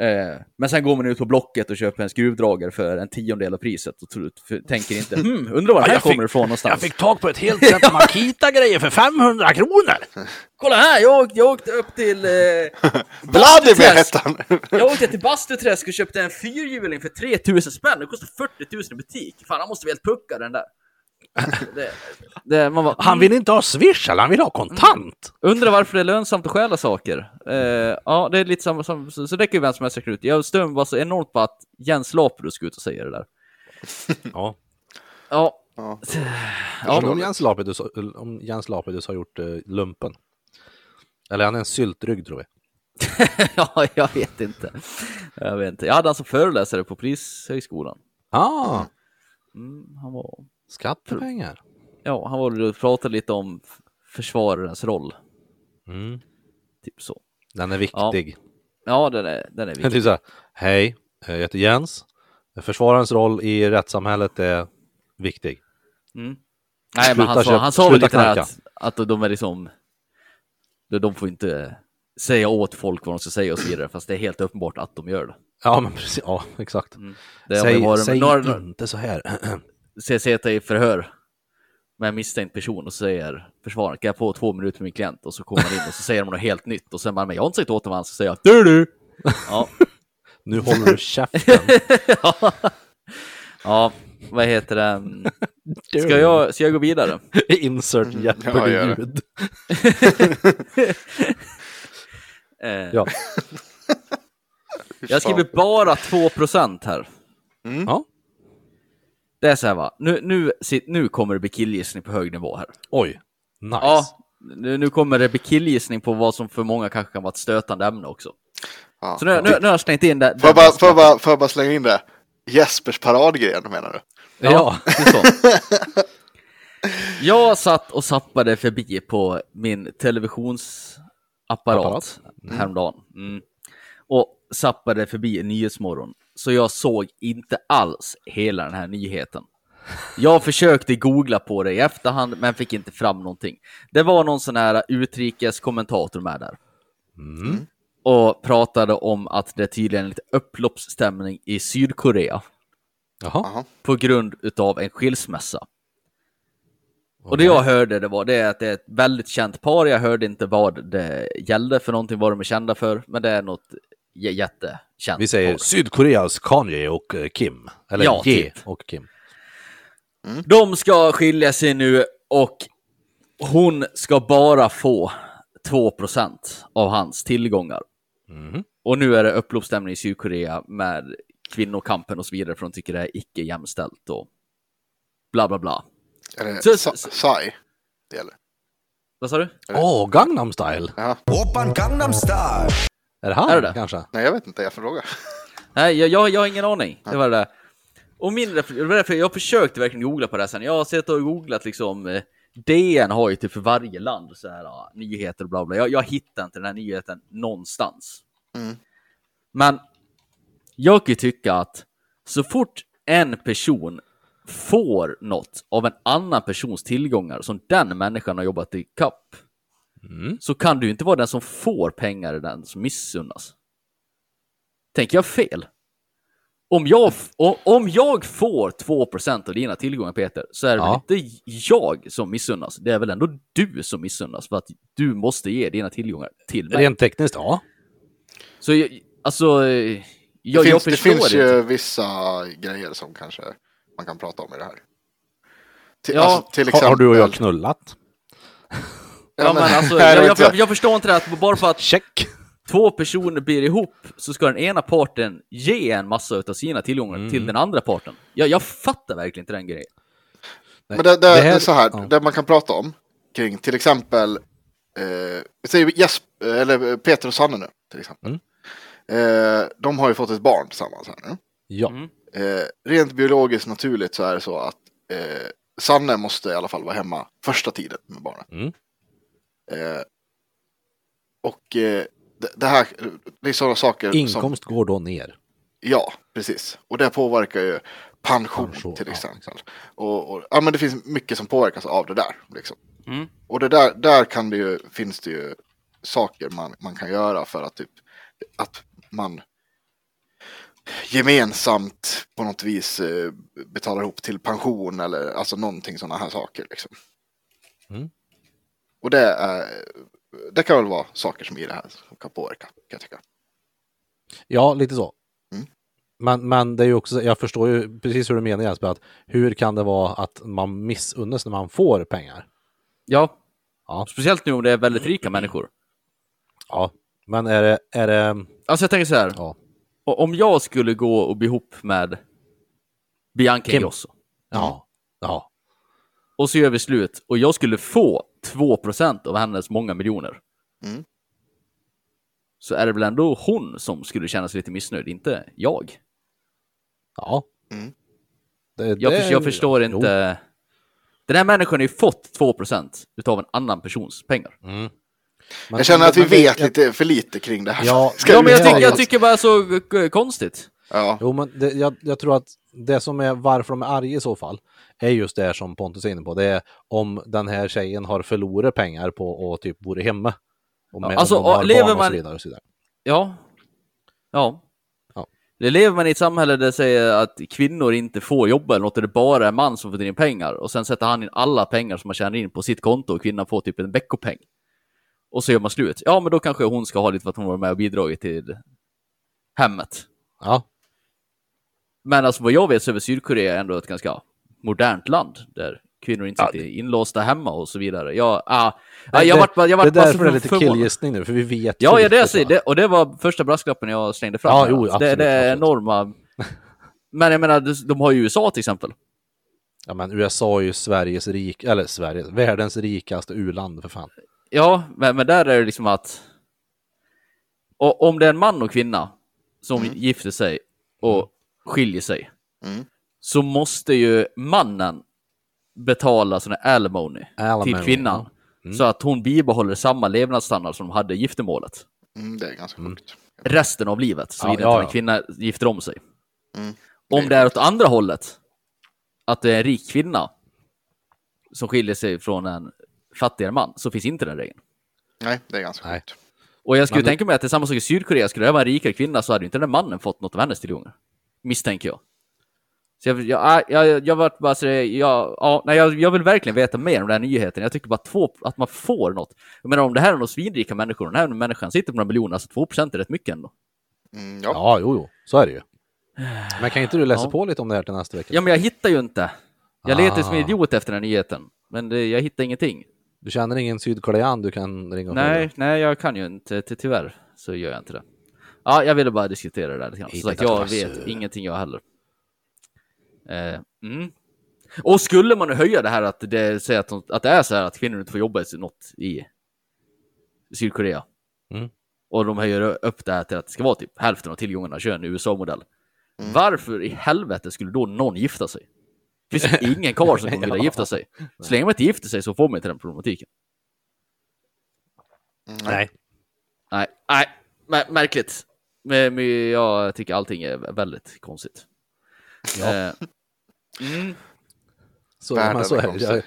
Eh, men sen går man ut på Blocket och köper en skruvdragare för en tiondel av priset och tror, för, tänker inte hmm, undrar var den här jag kommer fick- ifrån någonstans. Jag fick tag på ett helt sätt Makita-grejer för 500 kronor! Kolla här, jag åkte, jag åkte upp till... Eh, Vladimir Bastuträsk. hette han! Jag åkte till Bastuträsk och köpte en fyrhjuling för 3000 spänn. Det kostar 40 000 i butik. Fan, han måste väl pucka den där. Det, det, man bara, Han vill inte ha swish, eller han vill ha kontant! Undrar varför det är lönsamt att stjäla saker. Eh, ja, det är lite samma som... Så, så det kan ju vem som helst räkna ut. Jag stör mig bara så enormt på att Jens Lapidus ska ut och säga det där. Ja. Ja. Ja. Undrar om Jens Lapidus, om Jens Lapidus har gjort eh, lumpen. Eller han är en syltrygg tror jag. ja, jag vet inte. Jag vet inte. Jag hade han som föreläsare på Polishögskolan. Ah, Mm, han var... skattepengar. Ja, han var och pratade lite om försvararens roll. Mm. Typ så. Den är viktig. Ja, den är, den är Det viktig. typ så här, hej, jag heter Jens. Försvararens roll i rättssamhället är viktig. Mm. Nej, men han sa, han sa väl lite där att, att de är liksom... de- får inte säga åt folk vad de ska säga och så vidare, fast det är helt uppenbart att de gör det. Ja, men precis. Ja, exakt. det har säg varit, säg några, inte så här. se- sitta i förhör med en misstänkt person och säger försvararen, kan jag få två minuter med min klient? Och så kommer man in och så säger de något helt nytt och sen bara, men jag har inte sagt åt vad han ska säga. Du du! Ja, nu håller du käften. ja, vad heter det? Ska jag, ska jag gå vidare? Insert Ja, gör Jeopardy-ljud. Eh, Ja. Jag skriver bara 2% här. ja. Det är så här va, nu, nu, nu kommer det bli killgissning på hög nivå här. Oj, nice. Ja, nu, nu kommer det bli killgissning på vad som för många kanske kan vara ett stötande ämne också. Ja. Så nu, nu, nu har jag slängt in det. Får jag, bara, får, jag bara, får jag bara slänga in det? Jespers paradgren menar du? Ja. det är så. Jag satt och zappade förbi på min televisionsapparat Apparat? häromdagen. Mm. Och zappade förbi Nyhetsmorgon. Så jag såg inte alls hela den här nyheten. Jag försökte googla på det i efterhand, men fick inte fram någonting. Det var någon sån här utrikeskommentator med där. Mm. Och pratade om att det tydligen är lite upploppsstämning i Sydkorea Jaha. På grund utav en skilsmässa. Och det jag hörde det var det att det är ett väldigt känt par. Jag hörde inte vad det gällde för någonting, vad de är kända för, men det är något j- jättekänt. Vi säger par. Sydkoreas Kanye och eh, Kim. Eller Ja, Ye typ. och Kim. De ska skilja sig nu och hon ska bara få 2% av hans tillgångar. Mhm. Och nu är det upploppsstämning i Sydkorea med kvinnokampen och så vidare, för de tycker det är icke jämställt och bla bla bla. Är det Så- Sa- det gäller? Vad sa du? Åh, Gangnam style. Ja. Oppan Gangnam Style. Är det han Är det kanske? Nej, jag vet inte, jag frågar. Nej, jag, jag, jag har ingen aning. Det var det. där. Och min ref- det var därför jag försökte verkligen googla på det här sen. Jag har sett och googlat liksom. eh, DN har ju typ för varje land så här ja, nyheter och bla bla. Jag, jag hittar inte den här nyheten någonstans. Mm. Men jag kan ju tycka att så fort en person får något av en annan persons tillgångar som den människan har jobbat i kapp Mm. så kan du inte vara den som får pengar den som missunnas. Tänker jag fel? Om jag, om jag får 2% av dina tillgångar Peter, så är det Ja. väl inte jag som missunnas? Det är väl ändå du som missunnas för att du måste ge dina tillgångar till mig. Rent tekniskt, ja. Så jag, alltså, jag, det jag finns, det förstår finns det ju inte. vissa grejer som kanske man kan prata om i det här. Till, Ja, alltså, till Har, exempel... har du och jag knullat? Ja, men alltså, jag, jag, jag, jag förstår inte det att bara för att Check! två personer blir ihop så ska den ena parten ge en massa av sina tillgångar Mm. till den andra parten. Jag, jag fattar verkligen inte den grejen. Men det, det, Det här- det är så här, ja. det man kan prata om kring till exempel, eh, säger Jesper, eller Peter och Sanne nu till exempel. Mm. Eh, de har ju fått ett barn tillsammans här nu. Ja. Mm. Eh, rent biologiskt naturligt så är det så att eh, Sanne måste i alla fall vara hemma första tiden med barnet. Mm. Eh, och eh, det, det här, det är sådana saker som... Inkomst går då ner. Ja, precis. Och det påverkar ju pension, Pension, till ja, exempel. och, och, ja, men det finns mycket som påverkas av det där. Liksom. Mm. Och det där, där kan det ju, finns det ju saker man, man kan göra för att, typ, att man gemensamt på något vis eh, betalar ihop till pension eller alltså någonting sådana här saker. Liksom. Mm. Och det, är, det kan väl vara saker som i det här som kan påverka, kan jag tycka. Ja, lite så. Mm. Men, men det är ju också, jag förstår ju precis hur du menar Jesper, att hur kan det vara att man missunnas när man får pengar? Ja. Ja. Speciellt nu om det är väldigt rika människor. Ja, men är det, är det, Alltså jag tänker så här. ja, Om jag skulle gå och bli ihop med Bianca Kim. Ingrosso ja, ja, och så gör vi slut och jag skulle få 2% av hennes många miljoner. Mm. Så är det väl ändå hon som skulle känna sig lite missnöjd, inte jag. ja. Mm. Det, Jag, det- för, jag förstår jo. inte. Den här människan har ju fått 2% utav en annan persons pengar. Men- Jag känner att vi men det- vet jag- lite för lite kring det här. Ja, Ja, men jag, tycker, jag tycker bara så konstigt. Ja, Jo, men det, jag, jag tror att det som är varför de är arga i så fall är just det som Pontus är inne på. Det är om den här tjejen har förlorat pengar på att typ bor hemma. Och med, Alltså, de har och lever barn och man- så vidare. Och så vidare. Ja. Ja. Ja. Det lever man i ett samhälle där det säger att kvinnor inte får jobba eller något, där det bara är man som får in pengar. Och sen sätter han in alla pengar som man tjänar in på sitt konto och kvinnan får typ en veckopeng. Och så gör man slut. Ja, men då kanske hon ska ha lite för att hon var med och bidragit till hemmet. Ja, Men alltså vad jag vet så är Sydkorea ändå ett ganska modernt land där kvinnor inte Ja, sitter inlåsta hemma och så vidare. Jag, ah, ah, jag det, vart jag det är vart bara så därför det är lite killgissning nu, för vi vet Ja, ja det, så. det, och det var första brasklappen jag slängde fram. Ja, jo, Alltså, det, absolut, det är absolut. enorma... Men jag menar, de- har ju USA till exempel. Ja, men USA är ju Sveriges rik, eller Sveriges, världens rikaste u-land för fan. Ja, men, men där är det liksom att... Och om det är en man och kvinna som gifter sig och skiljer sig, Mm. så måste ju mannen betala sån här alimony till Alimony, kvinnan. Så att hon bibehåller samma levnadsstandard som de hade i giftermålet. mm, det är ganska sjukt. resten av livet, så Ja, ja, till en ja. kvinna gifter om sig. Mm. Om det är åt andra hållet, att det är en rik kvinna som skiljer sig från en fattigare man, så finns inte den regeln. Nej, det är ganska sjukt. Och jag skulle Men det- tänka mig att det är samma sak i Sydkorea, skulle det vara en rikare kvinna så hade ju inte den mannen fått något av hennes tillgångar. Misstänker jag. Så jag, jag, jag, jag, jag vart bara så jag, ja, nej, jag, jag vill verkligen veta mer om den här nyheten. Jag tycker bara två, att man får något. Jag menar om det här är några svinrika människor, den här människan sitter på några miljoner, alltså 2% är rätt mycket ändå. Mm, ja. Ja, jo, jo, så är det ju. Men kan inte du läsa Ja. på lite om det här till nästa vecka? Ja, men jag hittar ju inte. Jag letar som en Ah. idiot efter den här nyheten, men det, jag hittar ingenting. Du känner ingen sydkorean du kan ringa och Nej, nej, jag kan ju inte. Ty tyvärr så gör jag inte det. Ja, jag ville bara diskutera det där lite grann. Som sagt, jag vet ingenting jag heller. Eh, mm. Och skulle man höja det här att det, säger att, de, att det är så här att kvinnor inte får jobba i något i Sydkorea. Mm. Och de höjer upp det här till att det ska vara typ hälften av tillgångarna kön i USA-modell. Varför i helvete skulle då någon gifta sig? Det finns ingen karl som kommer vilja gifta sig. Så länge man inte gifter sig så får man inte den problematiken. Mm, Nej. Nej, nej, mär- märkligt. Men, men jag tycker allting är väldigt konstigt. Ja. Eh, mm, Så, Världen så är är det. konstig.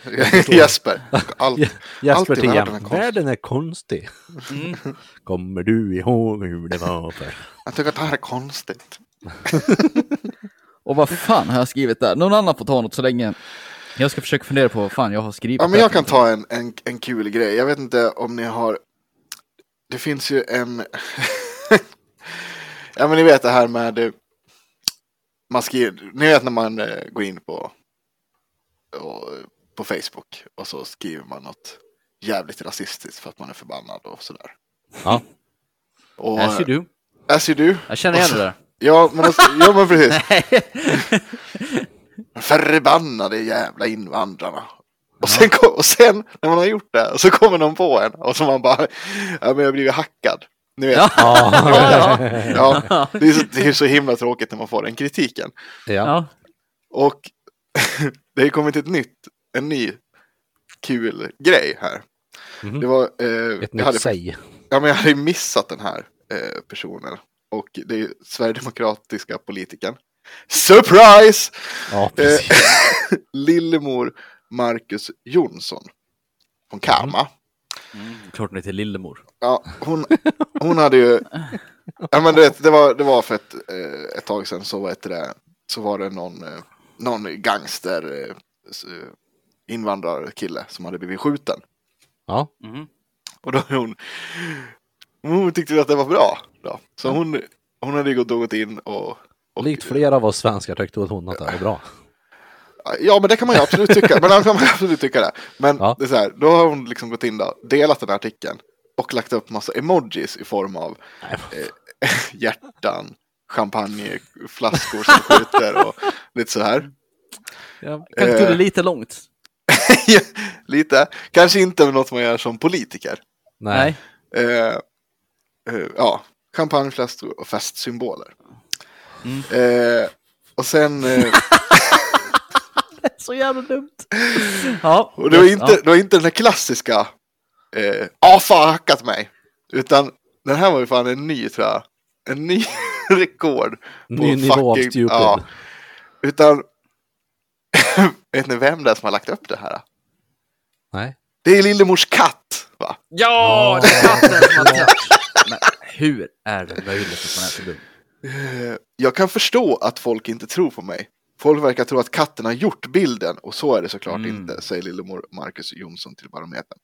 Jag. Jesper. Allt, Jesper allt i till världen är igen. konstigt. Världen är konstig. mm. Kommer du ihåg hur det var för? Jag tycker att det här är konstigt. Och vad fan har jag skrivit där? Någon annan får ta något så länge. Jag ska försöka fundera på vad fan jag har skrivit. Ja, men jag kan ta en, en, en kul grej. Jag vet inte om ni har... Det finns ju en... ja, men ni vet det här med... eh, Man skriver... Ni vet när man eh, går in på... På Facebook och så skriver man något jävligt rasistiskt för att man är förbannad och sådär. Ja. Och, As you do. As you do. Jag känner igen det där. Ja, men, alltså, ja, men precis. Förbannade jävla invandrarna. Och sen, och sen när man har gjort det så kommer någon på en och så man bara, ja men jag har blivit hackad. Ni vet, Ja. Ja. ja, det, är så, det är så himla tråkigt när man får den kritiken. ja. Och det har kommit ett nytt, en ny kul grej här. Mhm. Det var, eh, Ett hade, nytt säg. ja, men jag hade ju missat den här eh, personen. Och det är Sverigedemokratiska politikern. Surprise! Ja, Eh. Lillemor Marcus Jonsson. Från Kalmar. Mm, klart hon heter Lillemor. Ja, hon, hon hade ju ja, men du vet, det, var, det var för ett, eh, ett tag sedan så, vet det, så var det någon, eh, någon gangster eh, invandrarkille som hade blivit skjuten. Ja, Mhm. Och då hon, hon tyckte att det var bra. Då. Så hon, hon hade ju gått, gått in och, och likt flera av oss svenskar tyckte att hon att det var bra. Ja, men det kan man ju absolut tycka. Men man kan absolut tycka det. Men Ja. det är så här, då har hon liksom gått in då, delat den här artikeln och lagt upp massa emojis i form av eh, hjärtan, champagneflaskor som skjuter och lite så här. Ja, kanske tog det Eh. lite långt. lite, kanske inte något man gör som politiker. Nej. Nej. Eh, eh, ja, champagneflaskor och festsymboler. Mm. Eh, och sen, eh, Så jävla dumt. Ja. och det var inte, det var inte den här klassiska, eh, AFA har hackat mig. Utan den här var ju fan en ny tror jag. En ny rekord. på Ny nivå av fucking- stupid. Ja, utan, vet ni vem det är som har lagt upp det här? Nej. Det är Lillemors katt. Va? Ja, det är katten som har. Men hur är det möjligt att man är så dum? Eh, Jag kan förstå att folk inte tror på mig. Folk verkar tro att katten har gjort bilden och så är det såklart Mm. inte, säger lillemor Marcus Jonsson till Barometern.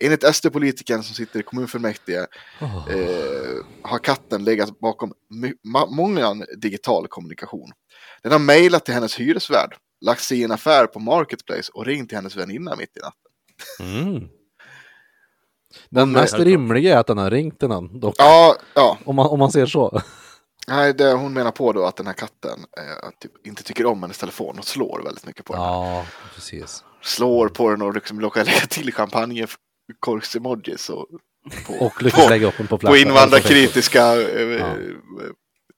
Enligt SD-politikern som sitter i kommunfullmäktige Åh. eh, har katten legat bakom många digital kommunikation. Den har mejlat till hennes hyresvärd, lagt sig i en affär på Marketplace och ringt till hennes väninna mitt i natten. Mm. Den mest rimliga är att den har ringt till någon. Dock, Ja, ja. om, man, om man ser så. Nej, det, hon menar på då att den här katten eh, typ, inte tycker om hennes telefon och slår väldigt mycket på den. Ja, precis. slår på den och liksom råkar lägga till champagnekorks-emojis och på, Och lyckas på, lägga upp den på på plats. invandrarkritiska eh, Ja. eh,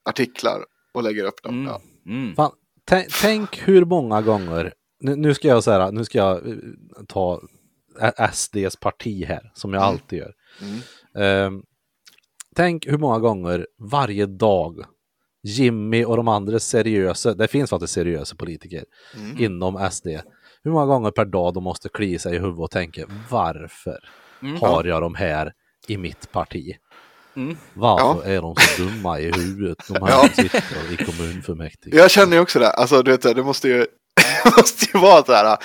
artiklar och lägger upp dem. Mm. Ja. Mm. Fan, tänk, hur många gånger, nu, nu ska jag säga, nu ska jag eh, ta SDs parti här, som jag alltid gör. Mm. Ehm, tänk hur många gånger varje dag Jimmy och de andra seriösa, det finns faktiskt seriösa politiker Mm. inom SD, hur många gånger per dag de måste klia sig i huvudet och tänka varför Mm. har jag de här i mitt parti? Mm. Varför är de så dumma i huvudet, de här Ja. som sitter i kommunfullmäktige? Jag känner ju också det, alltså du vet, det måste ju, det måste ju vara så här,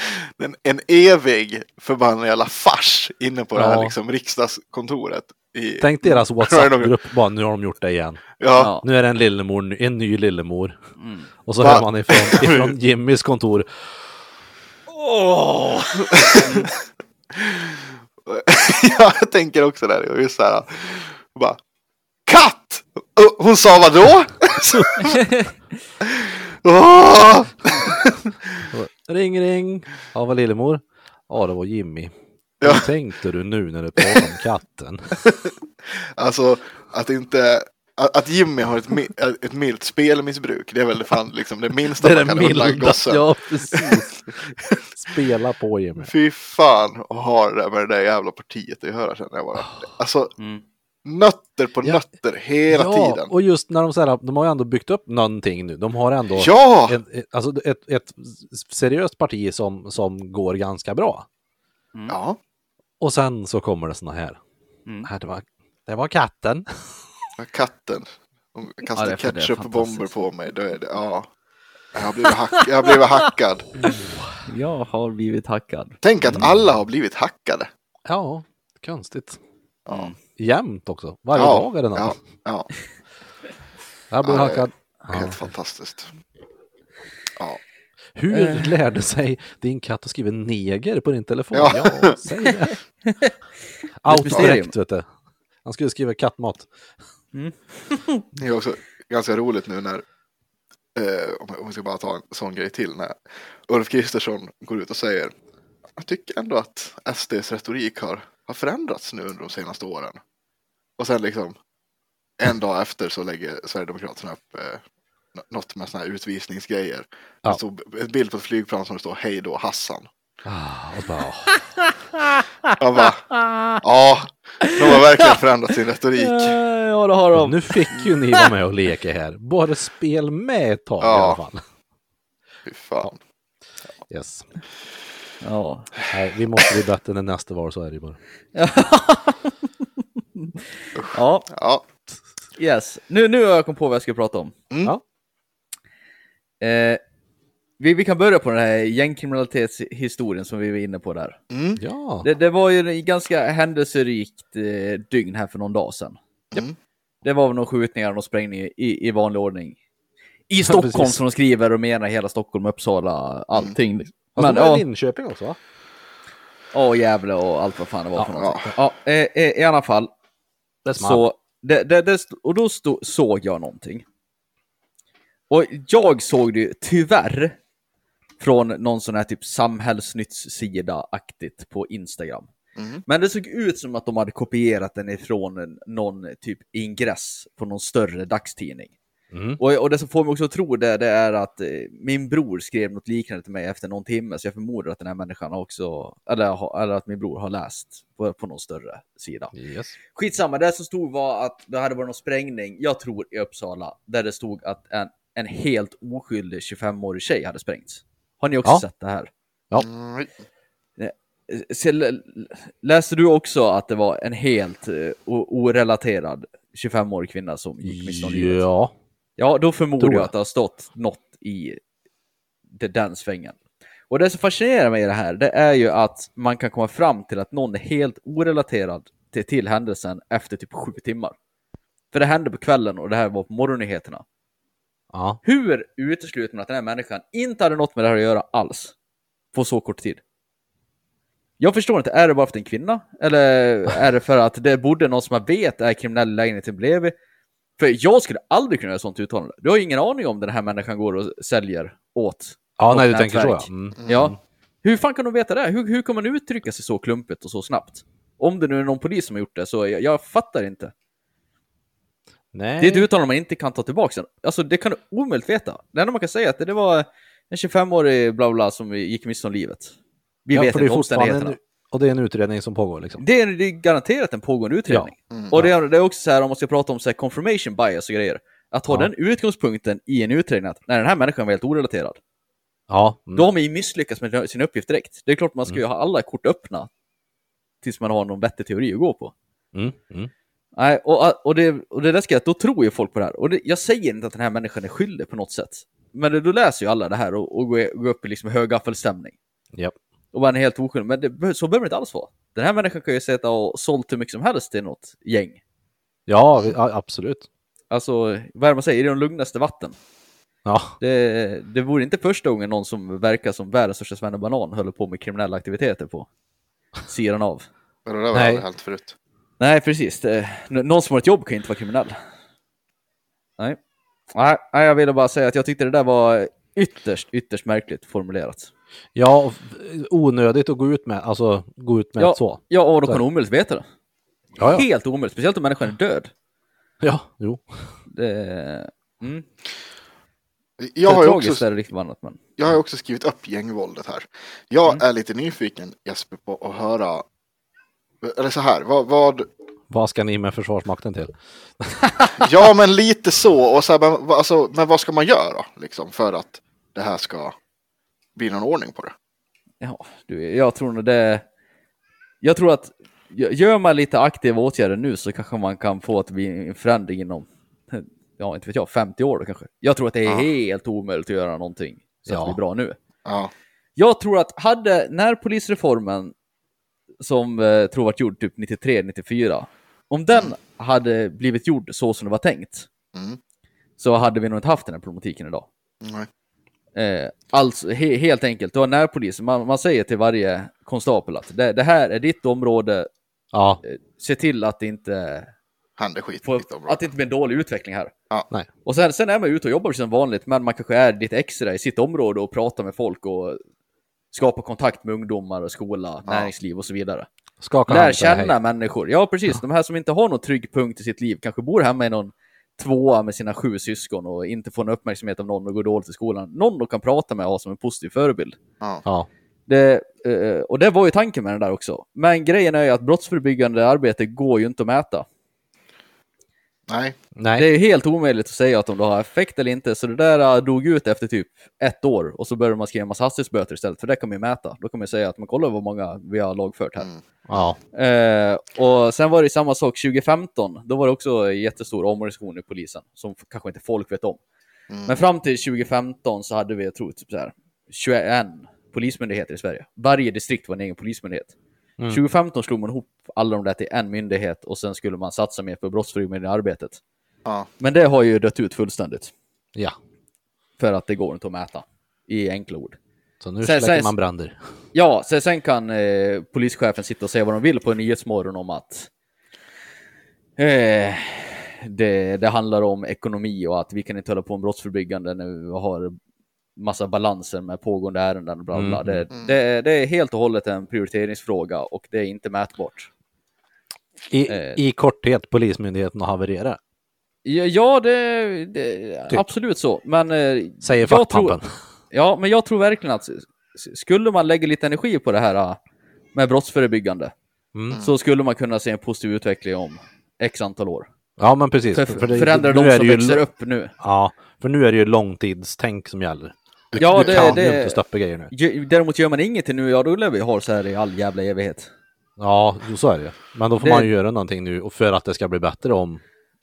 en, en evig förbannad jävla fars inne på det här Ja. liksom, riksdagskontoret. I, Tänk deras WhatsApp-grupp, bara nu har de gjort det igen. ja. Nu är det en lillemor, en ny lillemor. Mm. Och så Va? hör man ifrån, ifrån Jimmys kontor. ja, jag tänker också och just så här, bara, katt! Hon sa vad då? Åh! Ring ring! Ja, vad lillemor? Ja, det var Jimmy. Ja. Hur tänkte du nu när du pratade om katten? Alltså att inte att att Jimmy har ett, mi- ett milt spelmissbruk, det är väl fan liksom det minsta Det är man kan unna milda. gossen. Ja, precis. Spela på Jimmy. Fy fan och ha det där med det där jävla partiet att göra känner jag bara. Alltså Mm. nötter på Ja. nötter hela ja, tiden. och just när de säger de har ju ändå byggt upp någonting nu. De har ändå Ja! en, ett- alltså ett, ett seriöst parti som, som går ganska bra. Ja, Och sen så kommer det såna här. Mm. Nej, Det, var, det var katten. katten. Hon Ja, kastar är ketchup-bomber på mig. Då är det, ja. Jag har blivit, hack, jag har blivit hackad. Jag har blivit hackad. Tänk att alla har blivit hackade. Ja, konstigt. Ja. Jämt också. Varje Ja, dag är det något. Ja, ja, Jag blir Ja, hackad. helt fantastiskt. Hur Eh. lärde sig din katt att skriva neger på din telefon? Ja. Ja, säg det. Direkt, vet du. Han skulle skriva kattmat. Det är också ganska roligt nu när, eh, om vi ska bara ta en sån grej till, när Ulf Kristersson går ut och säger jag tycker ändå att SDs retorik har, har förändrats nu under de senaste åren. Och sen liksom en dag efter så lägger Sverigedemokraterna upp eh, något med såna här utvisningsgrejer. Ja. Alltså en bild på ett flygplan som det står hej då Hassan. Ah, och bara, åh. Jag bara, ja, de har verkligen förändrat sin retorik. Ja, det har de. Nu fick ju ni vara med och leka här. Bara spel med ett tag i Ja. alla fall. Fy fan. Yes. Ja. Nej, vi måste bli bättre när nästa var, så är det ju bara. ja. Ja, Yes, nu, nu har jag kommit på vad jag ska prata om. Mm. Ja. Eh, vi, vi kan börja på den här gängkriminalitetshistorien som vi var inne på där. Mm. Ja. Det, det var ju ett ganska händelserikt eh, dygn här för någon dag sedan. Mm. Det var väl några skjutningar och någon sprängning i, i vanlig ordning. I Stockholm precis. som de skriver och menar hela Stockholm, Uppsala, allting. Fast Men det var ja, Linköping också va? ja, Gävle och allt vad fan det var Ja, för någonting. Ja, eh, eh, I alla fall, Det är smart. så, det, det, och då stod, såg jag någonting. Och jag såg det ju tyvärr från någon sån här typ samhällsnytts-sida-aktigt på Instagram. Mm. Men det såg ut som att de hade kopierat den ifrån någon typ ingress på någon större dagstidning. Mm. Och, och det som får mig också att tro det, det är att eh, min bror skrev något liknande till mig efter någon timme, så jag förmodar att den här människan också, eller, eller att min bror har läst på, på någon större sida. Yes. Skitsamma, det som stod var att det hade varit någon sprängning, jag tror i Uppsala, där det stod att en, en helt oskyldig 25-årig tjej hade sprängts. Har ni också Ja. sett det här? Mm. Eh, lä- läste du också att det var en helt eh, orelaterad 25-årig kvinna som gick miste om livet? Ja. Ja, då förmodar jag jag. att det har stått något i det, den svängen. Och det som fascinerar mig i det här, det är ju att man kan komma fram till att någon är helt orelaterad till, till händelsen efter typ sju timmar. För det hände på kvällen och det här var på morgonnyheterna. Ja. Hur utesluter man att den här människan inte hade något med det här att göra alls? På så kort tid. Jag förstår inte, är det bara för att det är en kvinna? Eller är det för att det borde någon som man vet är kriminell i lägenheten bredvid? För jag skulle aldrig kunna göra sånt uttalande. Du har ju ingen aning om den här människan går och säljer åt Ja, nej, du tänker så ja. nätverk. Mm. Ja. Hur fan kan de veta det? Hur, hur kan man uttrycka sig så klumpigt och så snabbt? Om det nu är någon polis som har gjort det, så jag, jag fattar inte. Nej. Det är ett uttalande man inte kan ta tillbaka sen. Alltså det kan du omöjligt veta. Det enda man kan säga är att det var en 25-årig bla bla som gick miste om livet. Vi ja, vet inte fortfarande omständigheterna. en, Och det är en utredning som pågår liksom. Det är, det är garanterat en pågående utredning. Mm. Och det är, det är också så här om man ska prata om så här confirmation bias och grejer. Att ha Ja. den utgångspunkten i en utredning att när den här människan var helt orelaterad. Ja. Mm. Då har man ju misslyckats med sin uppgift direkt. Det är klart man ska ju ha alla kort öppna. Tills man har någon vettig teori att gå på. Mm. Nej, och, och, det, och det där ska jag, då tror ju folk på det här. Och det, jag säger inte att den här människan är skyldig på något sätt. Men det, då läser ju alla det här och, och går, går upp i liksom högaffelstämning. Japp. Och man är helt oskyldig. Men det, så behöver det inte alls vara. Den här människan kan ju sätta och sålt hur mycket som helst till något gäng. Ja, absolut. Alltså, vad är det man säger? I de lugnaste vatten. Ja. Det, det vore inte första gången någon som verkar som världens största svennebanan höll på med kriminella aktiviteter på sidan av. Men det där har Nej. aldrig hänt förut. Nej, precis. Någon som har ett jobb kan inte vara kriminell. Nej. Nej, jag ville bara säga att jag tyckte det där var ytterst, ytterst märkligt formulerat. Ja, onödigt att gå ut med, alltså gå ut med Ja. så. Ja, och de Så. kan omöjligt veta det. Ja, ja. Helt omöjligt, speciellt om människan är död. Ja, jo. Det, mm. Jag har, också, annat, men... jag har också skrivit upp gängvåldet här. Jag Mm. är lite nyfiken Jesper på att höra, eller så här, vad, vad Vad ska ni med Försvarsmakten till? ja men lite så, och så här, men, vad- alltså, men vad ska man göra liksom för att det här ska bli någon ordning på det? Ja, du, jag tror nog det... Jag tror att gör man lite aktiva åtgärder nu så kanske man kan få att blir en förändring inom, ja inte vet jag, 50 år då kanske. Jag tror att det är Ja. helt omöjligt att göra någonting så att Ja. det blir bra nu. Ja, Jag tror att hade närpolisreformen som eh, tror varit gjord typ 93-94, om den hade blivit gjord så som det var tänkt Mm. så hade vi nog inte haft den här problematiken idag. nej. Eh, alltså, he helt enkelt, du har närpolis, man, man säger till varje konstapel att det, det här är ditt område, Ja, se till att det inte, Händer skit får, ditt att det inte blir en dålig utveckling här. Ja. nej. Och sen, sen är man ute och jobbar som vanligt, men man kanske är lite extra i sitt område och pratar med folk och skapar kontakt med ungdomar, och skola, näringsliv och så vidare. Skaka Lär känna hej. människor. Ja, precis. De här som inte har någon trygg punkt i sitt liv, kanske bor hemma i någon tvåa med sina sju syskon och inte får någon uppmärksamhet av någon och går dåligt i skolan. Någon de kan prata med och ha som en positiv förebild. Ja, Det, eh, och det var ju tanken med den där också. Men grejen är ju att brottsförebyggande arbete går ju inte att mäta. Nej, Nej, Det är helt omöjligt att säga att om det har effekt eller inte, så det där äh, dog ut efter typ ett år och så började man skriva en massa hastighetsböter istället, för det kan man ju mäta. Då kan man ju säga att man kollar hur många vi har lagfört här. Mm. ja. Eh, och sen var det samma sak 2015, då var det också en jättestor omorganisation i polisen, som kanske inte folk vet om. Mm. Men fram till 2015 så hade vi, jag tror, typ så här, 21 polismyndigheter i Sverige. Varje distrikt var en egen polismyndighet. Mm. 2015 slog man ihop alla de där till en myndighet och sen skulle man satsa mer på brottsförebyggande arbetet. ja. Men det har ju dött ut fullständigt. ja. För att det går inte att mäta i enkla ord. Så nu Sen- släcker sen- man bränder. Ja, så sen kan eh, polischefen sitta och säga vad de vill på en nyhetsmorgon om att eh, det, det handlar om ekonomi och att vi kan inte hålla på med brottsförebyggande när vi har massa balanser med pågående ärenden. och Bla, bla. Mm, Det, det, det är helt och hållet en prioriteringsfråga och det är inte mätbart. I, Eh. I korthet, Polismyndigheten har havererat. Ja, ja det, det Typ. absolut så. Men eh, Säger fackpampen. Ja, men jag tror verkligen att skulle man lägga lite energi på det här äh, med brottsförebyggande Mm. så skulle man kunna se en positiv utveckling om x antal år. Ja, men precis. För, För det- förändra de som ju växer upp nu. Ja, för nu är det ju långtidstänk som gäller. Du, Ja, du det- kan det- ju inte stoppa grejer nu. Däremot gör man ingenting nu, ja då lär vi ha så här i all jävla evighet. Ja, så är det. Men då får Det- man ju göra någonting nu för att det ska bli bättre om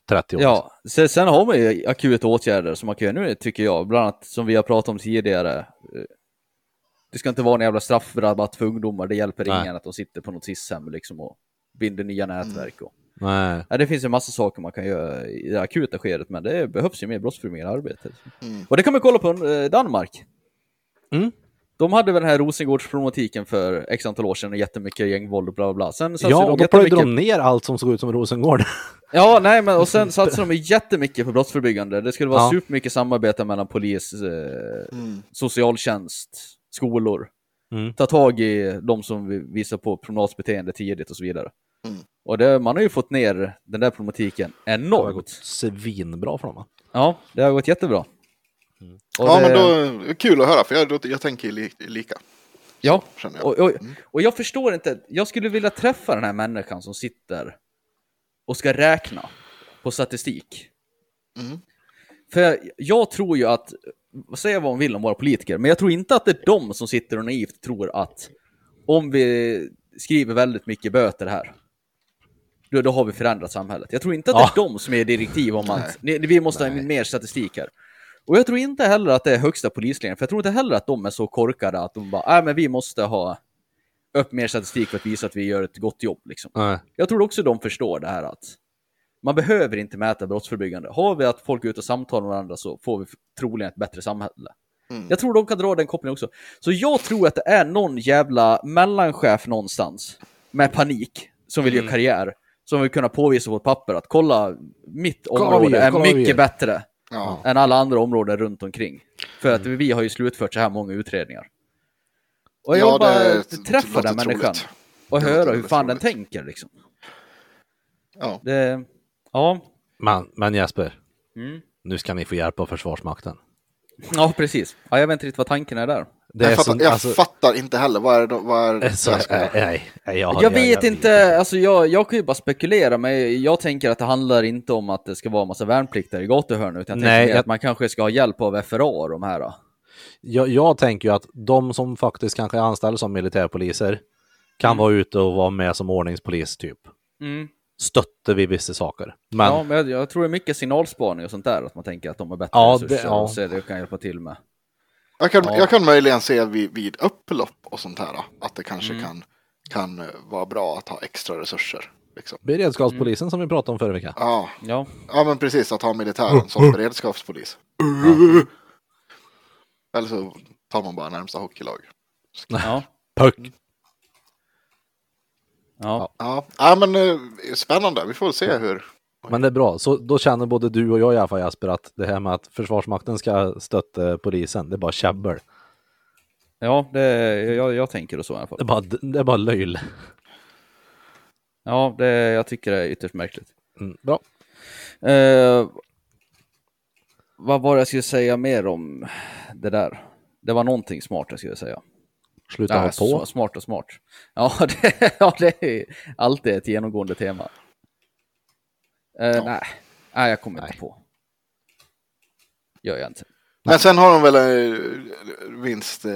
30 år. Ja, sen, sen har man ju akuta åtgärder som man kan göra nu tycker jag, bland annat som vi har pratat om tidigare. Det ska inte vara en jävla straffrabatt för ungdomar, det hjälper Nej. ingen att de sitter på något SIS-hem liksom och binder nya nätverk. Och... Nej. Ja, det finns en massa saker man kan göra i det akuta skedet, men det behövs ju mer brottsförebyggande arbete. Mm. Och det kan man kolla på eh, Danmark. Mm. De hade väl den här Rosengårdsproblematiken för x antal år sedan och jättemycket gängvåld och bla bla bla. Sen Ja, de och då plöjde jättemycket... de ner allt som såg ut som Rosengård. Ja, nej, men och sen satsade de jättemycket på brottsförebyggande. Det skulle vara Ja. supermycket samarbete mellan polis, eh, Mm. socialtjänst, skolor. Mm. Ta tag i de som vi- visar på promenadsbeteende tidigt och så vidare. Mm. Och det, man har ju fått ner den där problematiken Det har enormt. gått svinbra för dem. va? Ja, det har gått jättebra. Mm. Ja, det, men då, kul att höra, för jag, jag tänker li, lika. Ja, jag. och, och, Mm. och jag förstår inte, jag skulle vilja träffa den här människan som sitter och ska räkna på statistik. Mm. För jag tror ju att, säga vad man vill om våra politiker, men jag tror inte att det är de som sitter och naivt tror att om vi skriver väldigt mycket böter här, då, då har vi förändrat samhället. Jag tror inte att det är de som är direktiv om att ni, vi måste ha mer statistik här. Och jag tror inte heller att det är högsta polisledningen, för jag tror inte heller att de är så korkade att de bara, nej men vi måste ha upp mer statistik för att visa att vi gör ett gott jobb. Liksom. Nej. Jag tror också de förstår det här att man behöver inte mäta brottsförebyggande. Har vi att folk är ute och samtalar med varandra så får vi troligen ett bättre samhälle. Mm. Jag tror de kan dra den kopplingen också. Så jag tror att det är någon jävla mellanchef någonstans med panik som vill göra karriär. Som vill kunna påvisa på ett papper att kolla, mitt Kolla vi område gör, är vi mycket bättre Ja. än alla andra områden runt omkring. För att vi har ju slutfört så här många utredningar. Och jag Ja, bara det träffa den människan troligt. och Det höra hur fan den troligt. tänker liksom. Ja. Det, ja, Men, men Jesper, Mm. nu ska ni få hjälp av Försvarsmakten. ja, precis. Ja, jag vet inte riktigt vad tanken är där. Det jag är fattar, som- jag alltså- fattar inte heller. Vad är det, vad är det Så, jag ska nej, nej, nej, jag, Jag vet inte, alltså jag, jag kan ju bara spekulera, men jag tänker att det handlar inte om att det ska vara massa värnpliktiga i gatuhörn, utan jag Nej, tänker jag- att man kanske ska ha hjälp av FRA, de här. Då. Jag, jag tänker ju att de som faktiskt kanske är anställda som militärpoliser kan vara ute och vara med som ordningspolis typ. Mm. Stötte vid vissa saker. Men Ja, men jag, jag tror det är mycket signalspaning och sånt där, att man tänker att de har bättre Ja, resurser det- ja. och så det kan hjälpa till med. Jag kan, Ja. jag kan möjligen se vid, vid upplopp och sånt här att det kanske Mm. kan, kan vara bra att ha extra resurser. Liksom. beredskapspolisen som vi pratade om förra veckan. Ja, Ja, ja, men precis att ha militären som beredskapspolis. Eller så tar man bara närmsta hockeylag. ja, Puck! ja. Ja, ja men eh, spännande. Vi får se hur. Men det är bra, så då känner både du och jag i alla fall Jasper att det här med att Försvarsmakten ska stötta polisen, det är bara käbbel. ja det, jag, jag tänker det så i alla Det är fall. bara, det är bara löjl. Ja, det, jag tycker det är ytterst märkligt. Mm, bra. Eh, vad var det jag skulle säga mer om det där? Det var någonting smart jag skulle säga. Sluta Nej, ha på. så smart och smart. Ja, det, ja, det är alltid ett genomgående tema. Eh, Nej, Nej, jag kommer Nej. inte på. Gör jag inte. Men sen har de väl eh, vinst eh,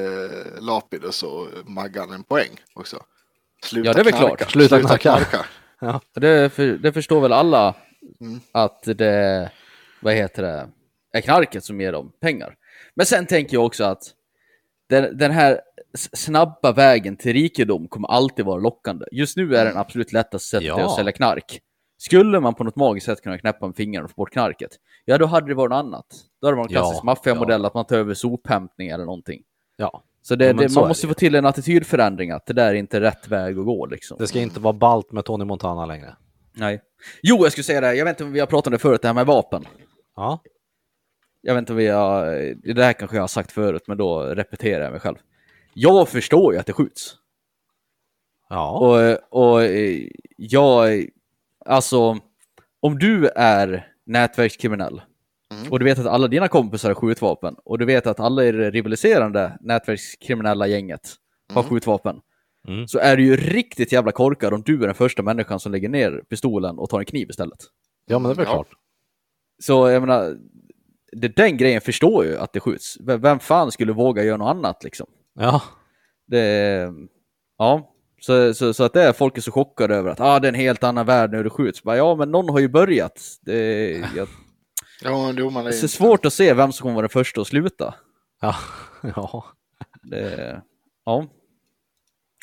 Lapidus och Maggan en poäng också. Sluta Ja, det är väl knarka. klart. Sluta knarka. Det, för, det förstår väl alla Mm. att det, vad heter det, är knarket som ger dem pengar. Men sen tänker jag också att den, den här snabba vägen till rikedom kommer alltid vara lockande. Just nu är den absolut lättaste sättet Ja. att sälja knark. Skulle man på något magiskt sätt kunna knäppa med fingrarna och få bort knarket, ja då hade det varit något annat. Då hade det varit en Ja, klassisk maffiamodell ja. att man tar över sophämtning eller någonting. Ja. Så, det, Ja, det, så man måste det få till en attitydförändring att det där är inte rätt väg att gå liksom. Det ska inte vara balt med Tony Montana längre. Nej. Jo, jag skulle säga det, jag vet inte om vi har pratat om det förut, det här med vapen. Ja. Jag vet inte om vi har, det här kanske jag har sagt förut, men då repeterar jag mig själv. Jag förstår ju att det skjuts. Ja. Och, och eh, jag, alltså, om du är nätverkskriminell och du vet att alla dina kompisar har skjutvapen och du vet att alla i det rivaliserande nätverkskriminella gänget har skjutvapen. Mm. Så är du ju riktigt jävla korkad om du är den första människan som lägger ner pistolen och tar en kniv istället. ja, men det är väl Ja. klart. Så jag menar, det, den grejen förstår ju att det skjuts. Vem fan skulle våga göra något annat liksom? Ja. Det, ja, så, så, så att det är folk är så chockade över att ah, det är en helt annan värld när det skjuts. Bara, ja, men någon har ju börjat. Det, jag, Ja, jo, man är är svårt att se vem som kommer vara den första att sluta. Ja. ja. Det, ja.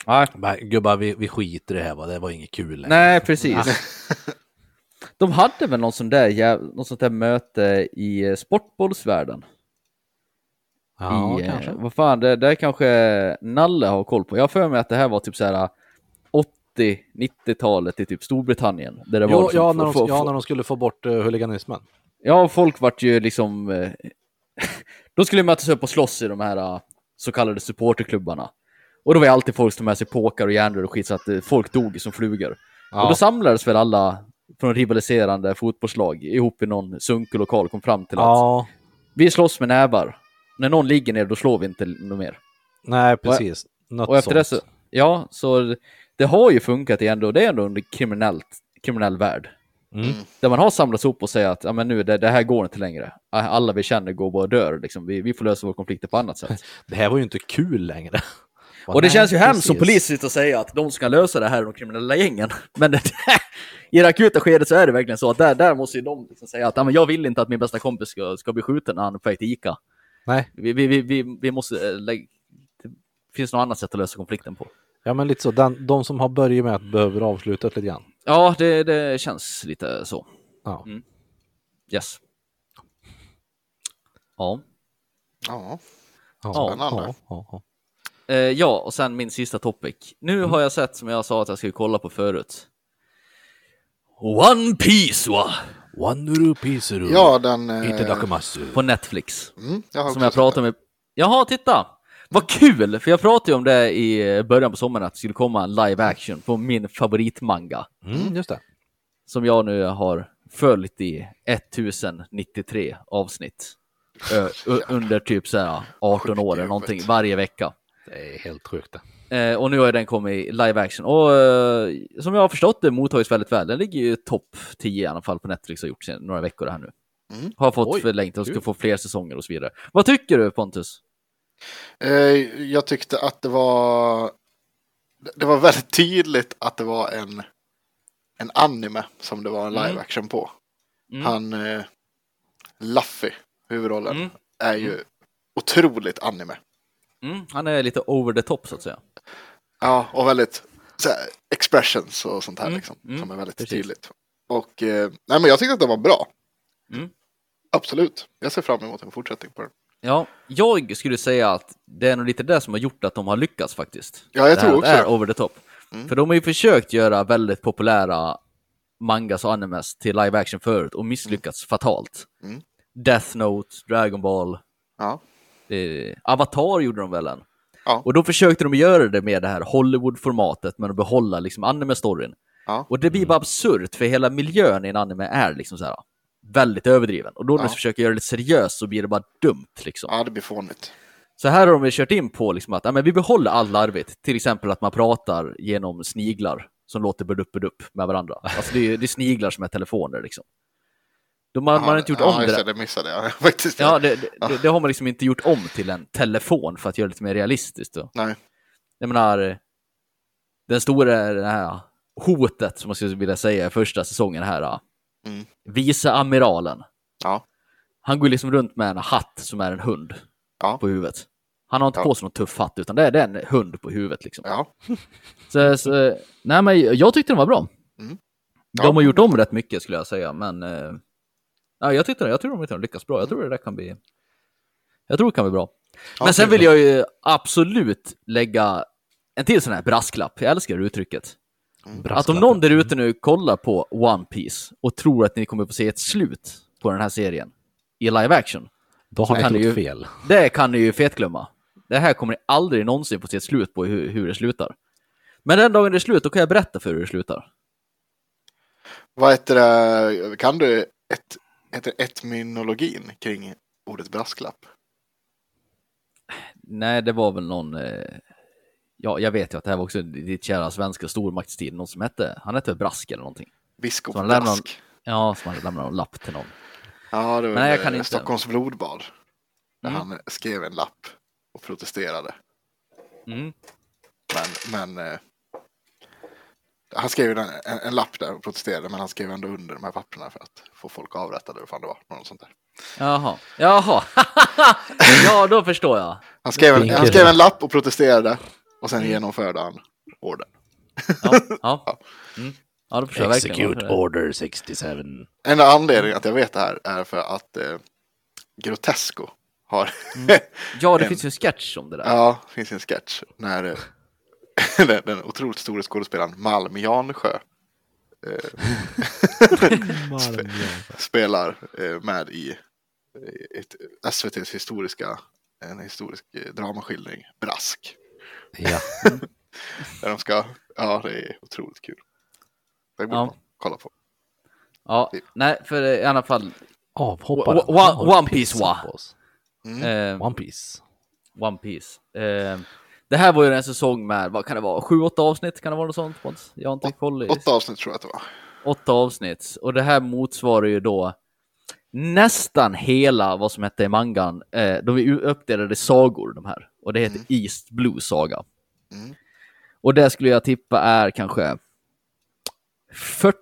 Nej, Men gubbar, vi, vi skiter i det här va, det var inget kul längre. nej, precis. De hade väl någon sån där jäv, något sånt där möte i eh, sportbollsvärlden. Ja, i, eh, kanske. Vad fan, det, det kanske Nalle har koll på. Jag har för mig att det här var typ så här 80-90-talet i typ Storbritannien. Där det var Jo, liksom ja, när de, få- ja, när de skulle få bort uh, huliganismen. Ja, folk vart ju liksom... eh, de skulle mötas upp och slåss i de här eh, så kallade supporterklubbarna. Och då var ju alltid folk som med sig påkar och järnrör och skit så att eh, folk dog som flugor. Ja. Och då samlades väl alla från rivaliserande fotbollslag ihop i någon sunkig lokal och kom fram till att Ja, vi slåss med nävar. När någon ligger ner då slår vi inte mer. nej precis. Något Och efter det sånt. så, ja, så det har ju funkat igen och det är ändå en kriminellt, kriminell värld. Mm. Där man har samlats ihop och säger att ja, men nu, det, det här går inte längre. Alla vi känner går bara och dör. Liksom. Vi, vi får lösa våra konflikter på annat sätt. Det här var ju inte kul längre. och det Nej, känns ju hemskt som polis sitter och säga att de ska lösa det här är de kriminella gängen. Men det, i det akuta skedet så är det verkligen så att där, där måste ju de liksom säga att ja, men jag vill inte att min bästa kompis ska, ska bli skjuten när han är på väg till Ica. Nej, Vi, vi, vi, vi, vi måste eh, lägga... Det finns något annat sätt att lösa konflikten på. ja men lite så. Den, de som har börjat med att behöver avsluta lite grann. Ja, det, det känns lite så. Ja. Mm. Yes. Ja. Ja, Ja, Spännande. ja, ja, ja. Eh, ja, och sen min sista topic. Nu har jag sett som jag sa att jag skulle kolla på förut. One Piece va? One rupees ru. ja den... eh. På Netflix. Mm, jag har Som jag pratade med... Jaha, titta! Vad kul! För jag pratade ju om det i början på sommaren att det skulle komma en live action på min favoritmanga. Mm, just det. Som jag nu har följt i 1093 avsnitt. Ö, under typ så här 18 år eller någonting varje vecka. Det är helt sjukt det. Eh, och nu har den kommit i live action. Och eh, som jag har förstått det mottagits väldigt väl. Den ligger ju topp 10 i alla fall på Netflix och har gjort sedan några veckor här nu. Mm. Har fått Oj, förlängt och ska få fler säsonger och så vidare. Vad tycker du Pontus? Eh, jag tyckte att det var... Det var väldigt tydligt att det var en, en anime som det var en Mm. live action på. Mm. Han... Eh, Luffy, huvudrollen, Mm. är ju otroligt anime. Mm, han är lite over the top så att säga. Ja, och väldigt här, expressions och sånt här Mm, liksom. mm, som är väldigt precis. tydligt. Och eh, nej, men jag tyckte att det var bra. Mm. Absolut. Jag ser fram emot en fortsättning på den. Ja, jag skulle säga att det är nog lite det som har gjort att de har lyckats faktiskt. Ja, jag det tror också är over the top. Mm. För de har ju försökt göra väldigt populära mangas och animes till live action förut och misslyckats fatalt. Mm. Death Note, Dragon Ball, Ja. eh, Avatar gjorde de väl en. Ja. Och då försökte de göra det med det här Hollywood-formatet men att behålla liksom anime-storyn. Ja. Och det blir bara absurt för hela miljön i en anime är liksom så här väldigt överdriven. Och då när Ja. de försöker göra det seriöst så blir det bara dumt liksom. ja, det blir fånigt. Så här har de kört in på liksom att ja, men vi behåller all larvigt. Till exempel att man pratar genom sniglar som låter burdupp burdupp med varandra. Alltså det är, det är sniglar som är telefoner liksom. De har, man har inte gjort ja, om det. det. Missade jag faktiskt. Ja, det, det, det har man liksom inte gjort om till en telefon för att göra det lite mer realistiskt. Då. Nej. Jag menar, den stora det här hotet som man skulle vilja säga i första säsongen här. Mm. Viceamiralen. Ja. Han går liksom runt med en hatt som är en hund Ja. på huvudet. Han har inte Ja. på sig någon tuff hatt utan det är, en hund på huvudet liksom. Ja. Så, så, nej men jag tyckte den var bra. Mm. De Ja. har gjort om rätt mycket skulle jag säga, men eh, ja, jag tyckte jag tror de har lyckats bra. Jag tror det där kan bli. Jag tror det kan bli bra. Ja, men sen det- vill jag ju absolut lägga en till sån här brasklapp. Jag älskar uttrycket. Att om någon där ute nu kollar på One Piece och tror att ni kommer få se ett slut på den här serien i live action, Då har ni gjort ju- fel. det kan ni ju fetglömma. Det här kommer ni aldrig någonsin få se ett slut på hur, hur det slutar. Men den dagen det är slut, då kan jag berätta för er hur det slutar. Vad heter det? Kan du ett, heter det etymologin kring ordet brasklapp? Nej, det var väl någon... Eh, ja, jag vet ju att det här var också ditt kära svenska stormaktstid. Någon som hette... Han hette Brask eller någonting. Biskop Brask. Ja, som hade lämnat en lapp till någon. Ja, det var Nej, jag väl, kan eh, inte. Stockholms blodbad. Där Mm. han skrev en lapp och protesterade. Mm. Men, men eh, han skrev en, en, en lapp där och protesterade, men han skrev ändå under de här papperna för att få folk avrättade. Vad fan det var, något sånt där. Jaha. Jaha. ja, då förstår jag. Han skrev, en, han skrev en lapp och protesterade och sen genomförde han orden. Ja, ja. Mm. ja då förstår jag verkligen. Execute order 67. Enda anledningen att jag vet det här är för att eh, Grotesco har... Ja, det En- finns ju en sketch om det där. ja, det finns en sketch när eh, den, den otroligt stora skådespelaren Malm Jansjö eh, spelar eh, med i ett, SVTs historiska, en historisk eh, dramaskildring, Brask. Ja. Där de ska, ja det är otroligt kul. Det borde Ja. man kolla på. Ja, nej, för i alla fall. Avhoppare. Wa- wa- Har One Piece, wa? Mm. Eh, One Piece. One Piece. Eh, det här var ju en säsong med, vad kan det vara, sju, åtta avsnitt? Kan det vara något sånt? Måns? Jag har inte koll. Åtta avsnitt tror jag att det var. åtta avsnitt. Och det här motsvarar ju då nästan hela vad som hette i mangan. Eh, de är uppdelade i sagor de här. Och det heter East Blue Saga. Mm. Och det skulle jag tippa är kanske 40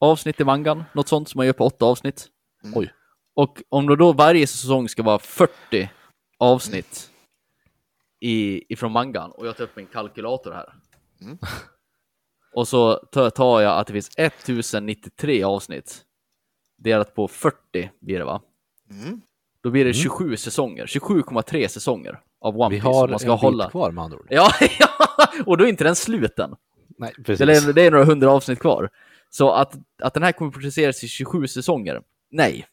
avsnitt i mangan. Något sånt som man gör på åtta avsnitt. Mm. Oj. Och om då, då varje säsong ska vara 40 avsnitt i, ifrån mangan och jag tar upp min kalkylator här. Mm. Och så tar, jag att det finns 1093 avsnitt. Delat på 40 blir det va? Mm. Då blir det 27 säsonger, 27,3 säsonger av One Vi Piece. har man ska en hålla. bit kvar med andra ord. Ja, ja, och då är inte den sluten. Nej, Det precis. är, det är några hundra avsnitt kvar. Så att, att den här kommer produceras i 27 säsonger, nej.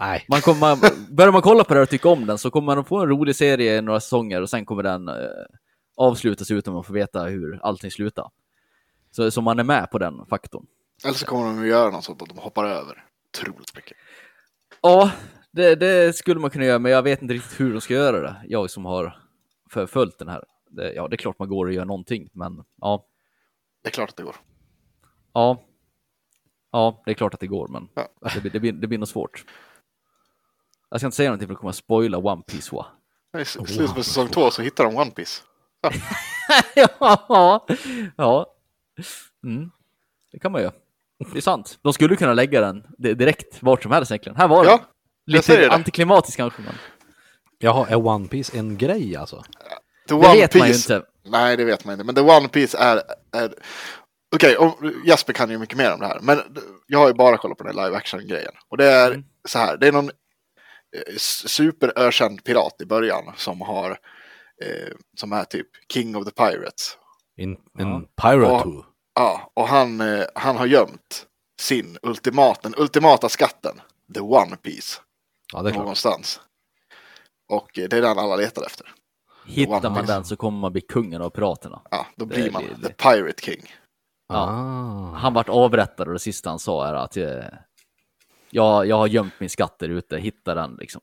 Nej. Man kommer, man, börjar man kolla på det och tycka om den så kommer man få en rolig serie i några säsonger och sen kommer den eh, avslutas utan att man får veta hur allting slutar. Så, så man är med på den faktorn. Eller så kommer de att göra något sånt att de hoppar över otroligt mycket. Ja, det, det skulle man kunna göra, men jag vet inte riktigt hur de ska göra det. Jag som har följt den här. Det, ja, det är klart man går och gör någonting, men ja, Det är klart att det går. ja. Ja, det är klart att det går, men Ja. det, blir- det, blir, det blir nog svårt. Jag ska inte säga någonting för att kommer att spoila One Piece va? I s- slutet på säsong två så hittar de One Piece. ja, ja. Mm. Det kan man ju. Det är sant. De skulle kunna lägga den di- direkt vart som helst egentligen. Här var den. Ja, säger Lite det. antiklimatiskt kanske, men Jaha, är One Piece en grej alltså? The det One vet man ju Piece- inte. Nej, det vet man inte. Men The One Piece är... är... Okej, om- Jesper kan ju mycket mer om det här. Men jag har ju bara kollat på den live action-grejen. Och det är Mm. så här. Det är någon superökänd pirat i början som har... Eh, som är typ King of the Pirates. En, en pirate Ja. who? Ja, och han, eh, han har gömt sin ultimat, den ultimata skatten. The One Piece. Ja, det är klart. någonstans. Och eh, det är den alla letar efter. Hittar man Piece. den så kommer man bli kungen av piraterna. Ja, då Det- blir man det- The Pirate King. Ja. Ah. Han vart avrättad och det sista han sa är att eh, jag, jag har gömt min skatt där ute, hitta den liksom.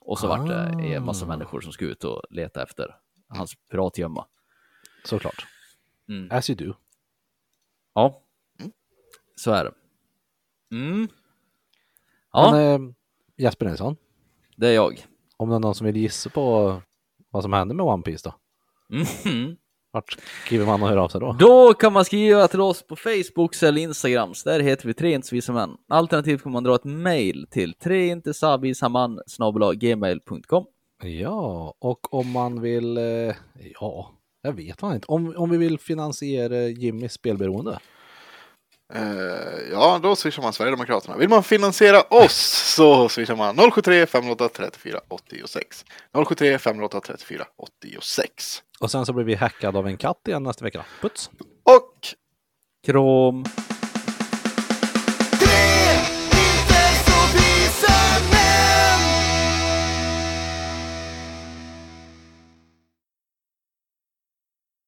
Och så vart det en massa människor som ska ut och leta efter hans piratgömma. Såklart. Mm. As you do. Ja, så är det. Mm. Ja, Men, eh, Jesper Nilsson, det är jag. om det är någon som vill gissa på vad som händer med One Piece då? Mhm. Vart skriver man och hör av sig då? Då kan man skriva till oss på Facebook eller Instagram. Där heter vi tre inte män. Alternativt kan man dra ett mail till treintesabisaman gmail.com. Ja, och om man vill, eh, ja, jag vet man inte. Om, om vi vill finansiera Jimmys spelberoende. Eh, ja, då swishar man Sverigedemokraterna. Vill man finansiera oss så swishar man 073 508 34 86. 073 508 34 86. Och sen så blir vi hackade av en katt igen nästa vecka. Puts! Och Krom.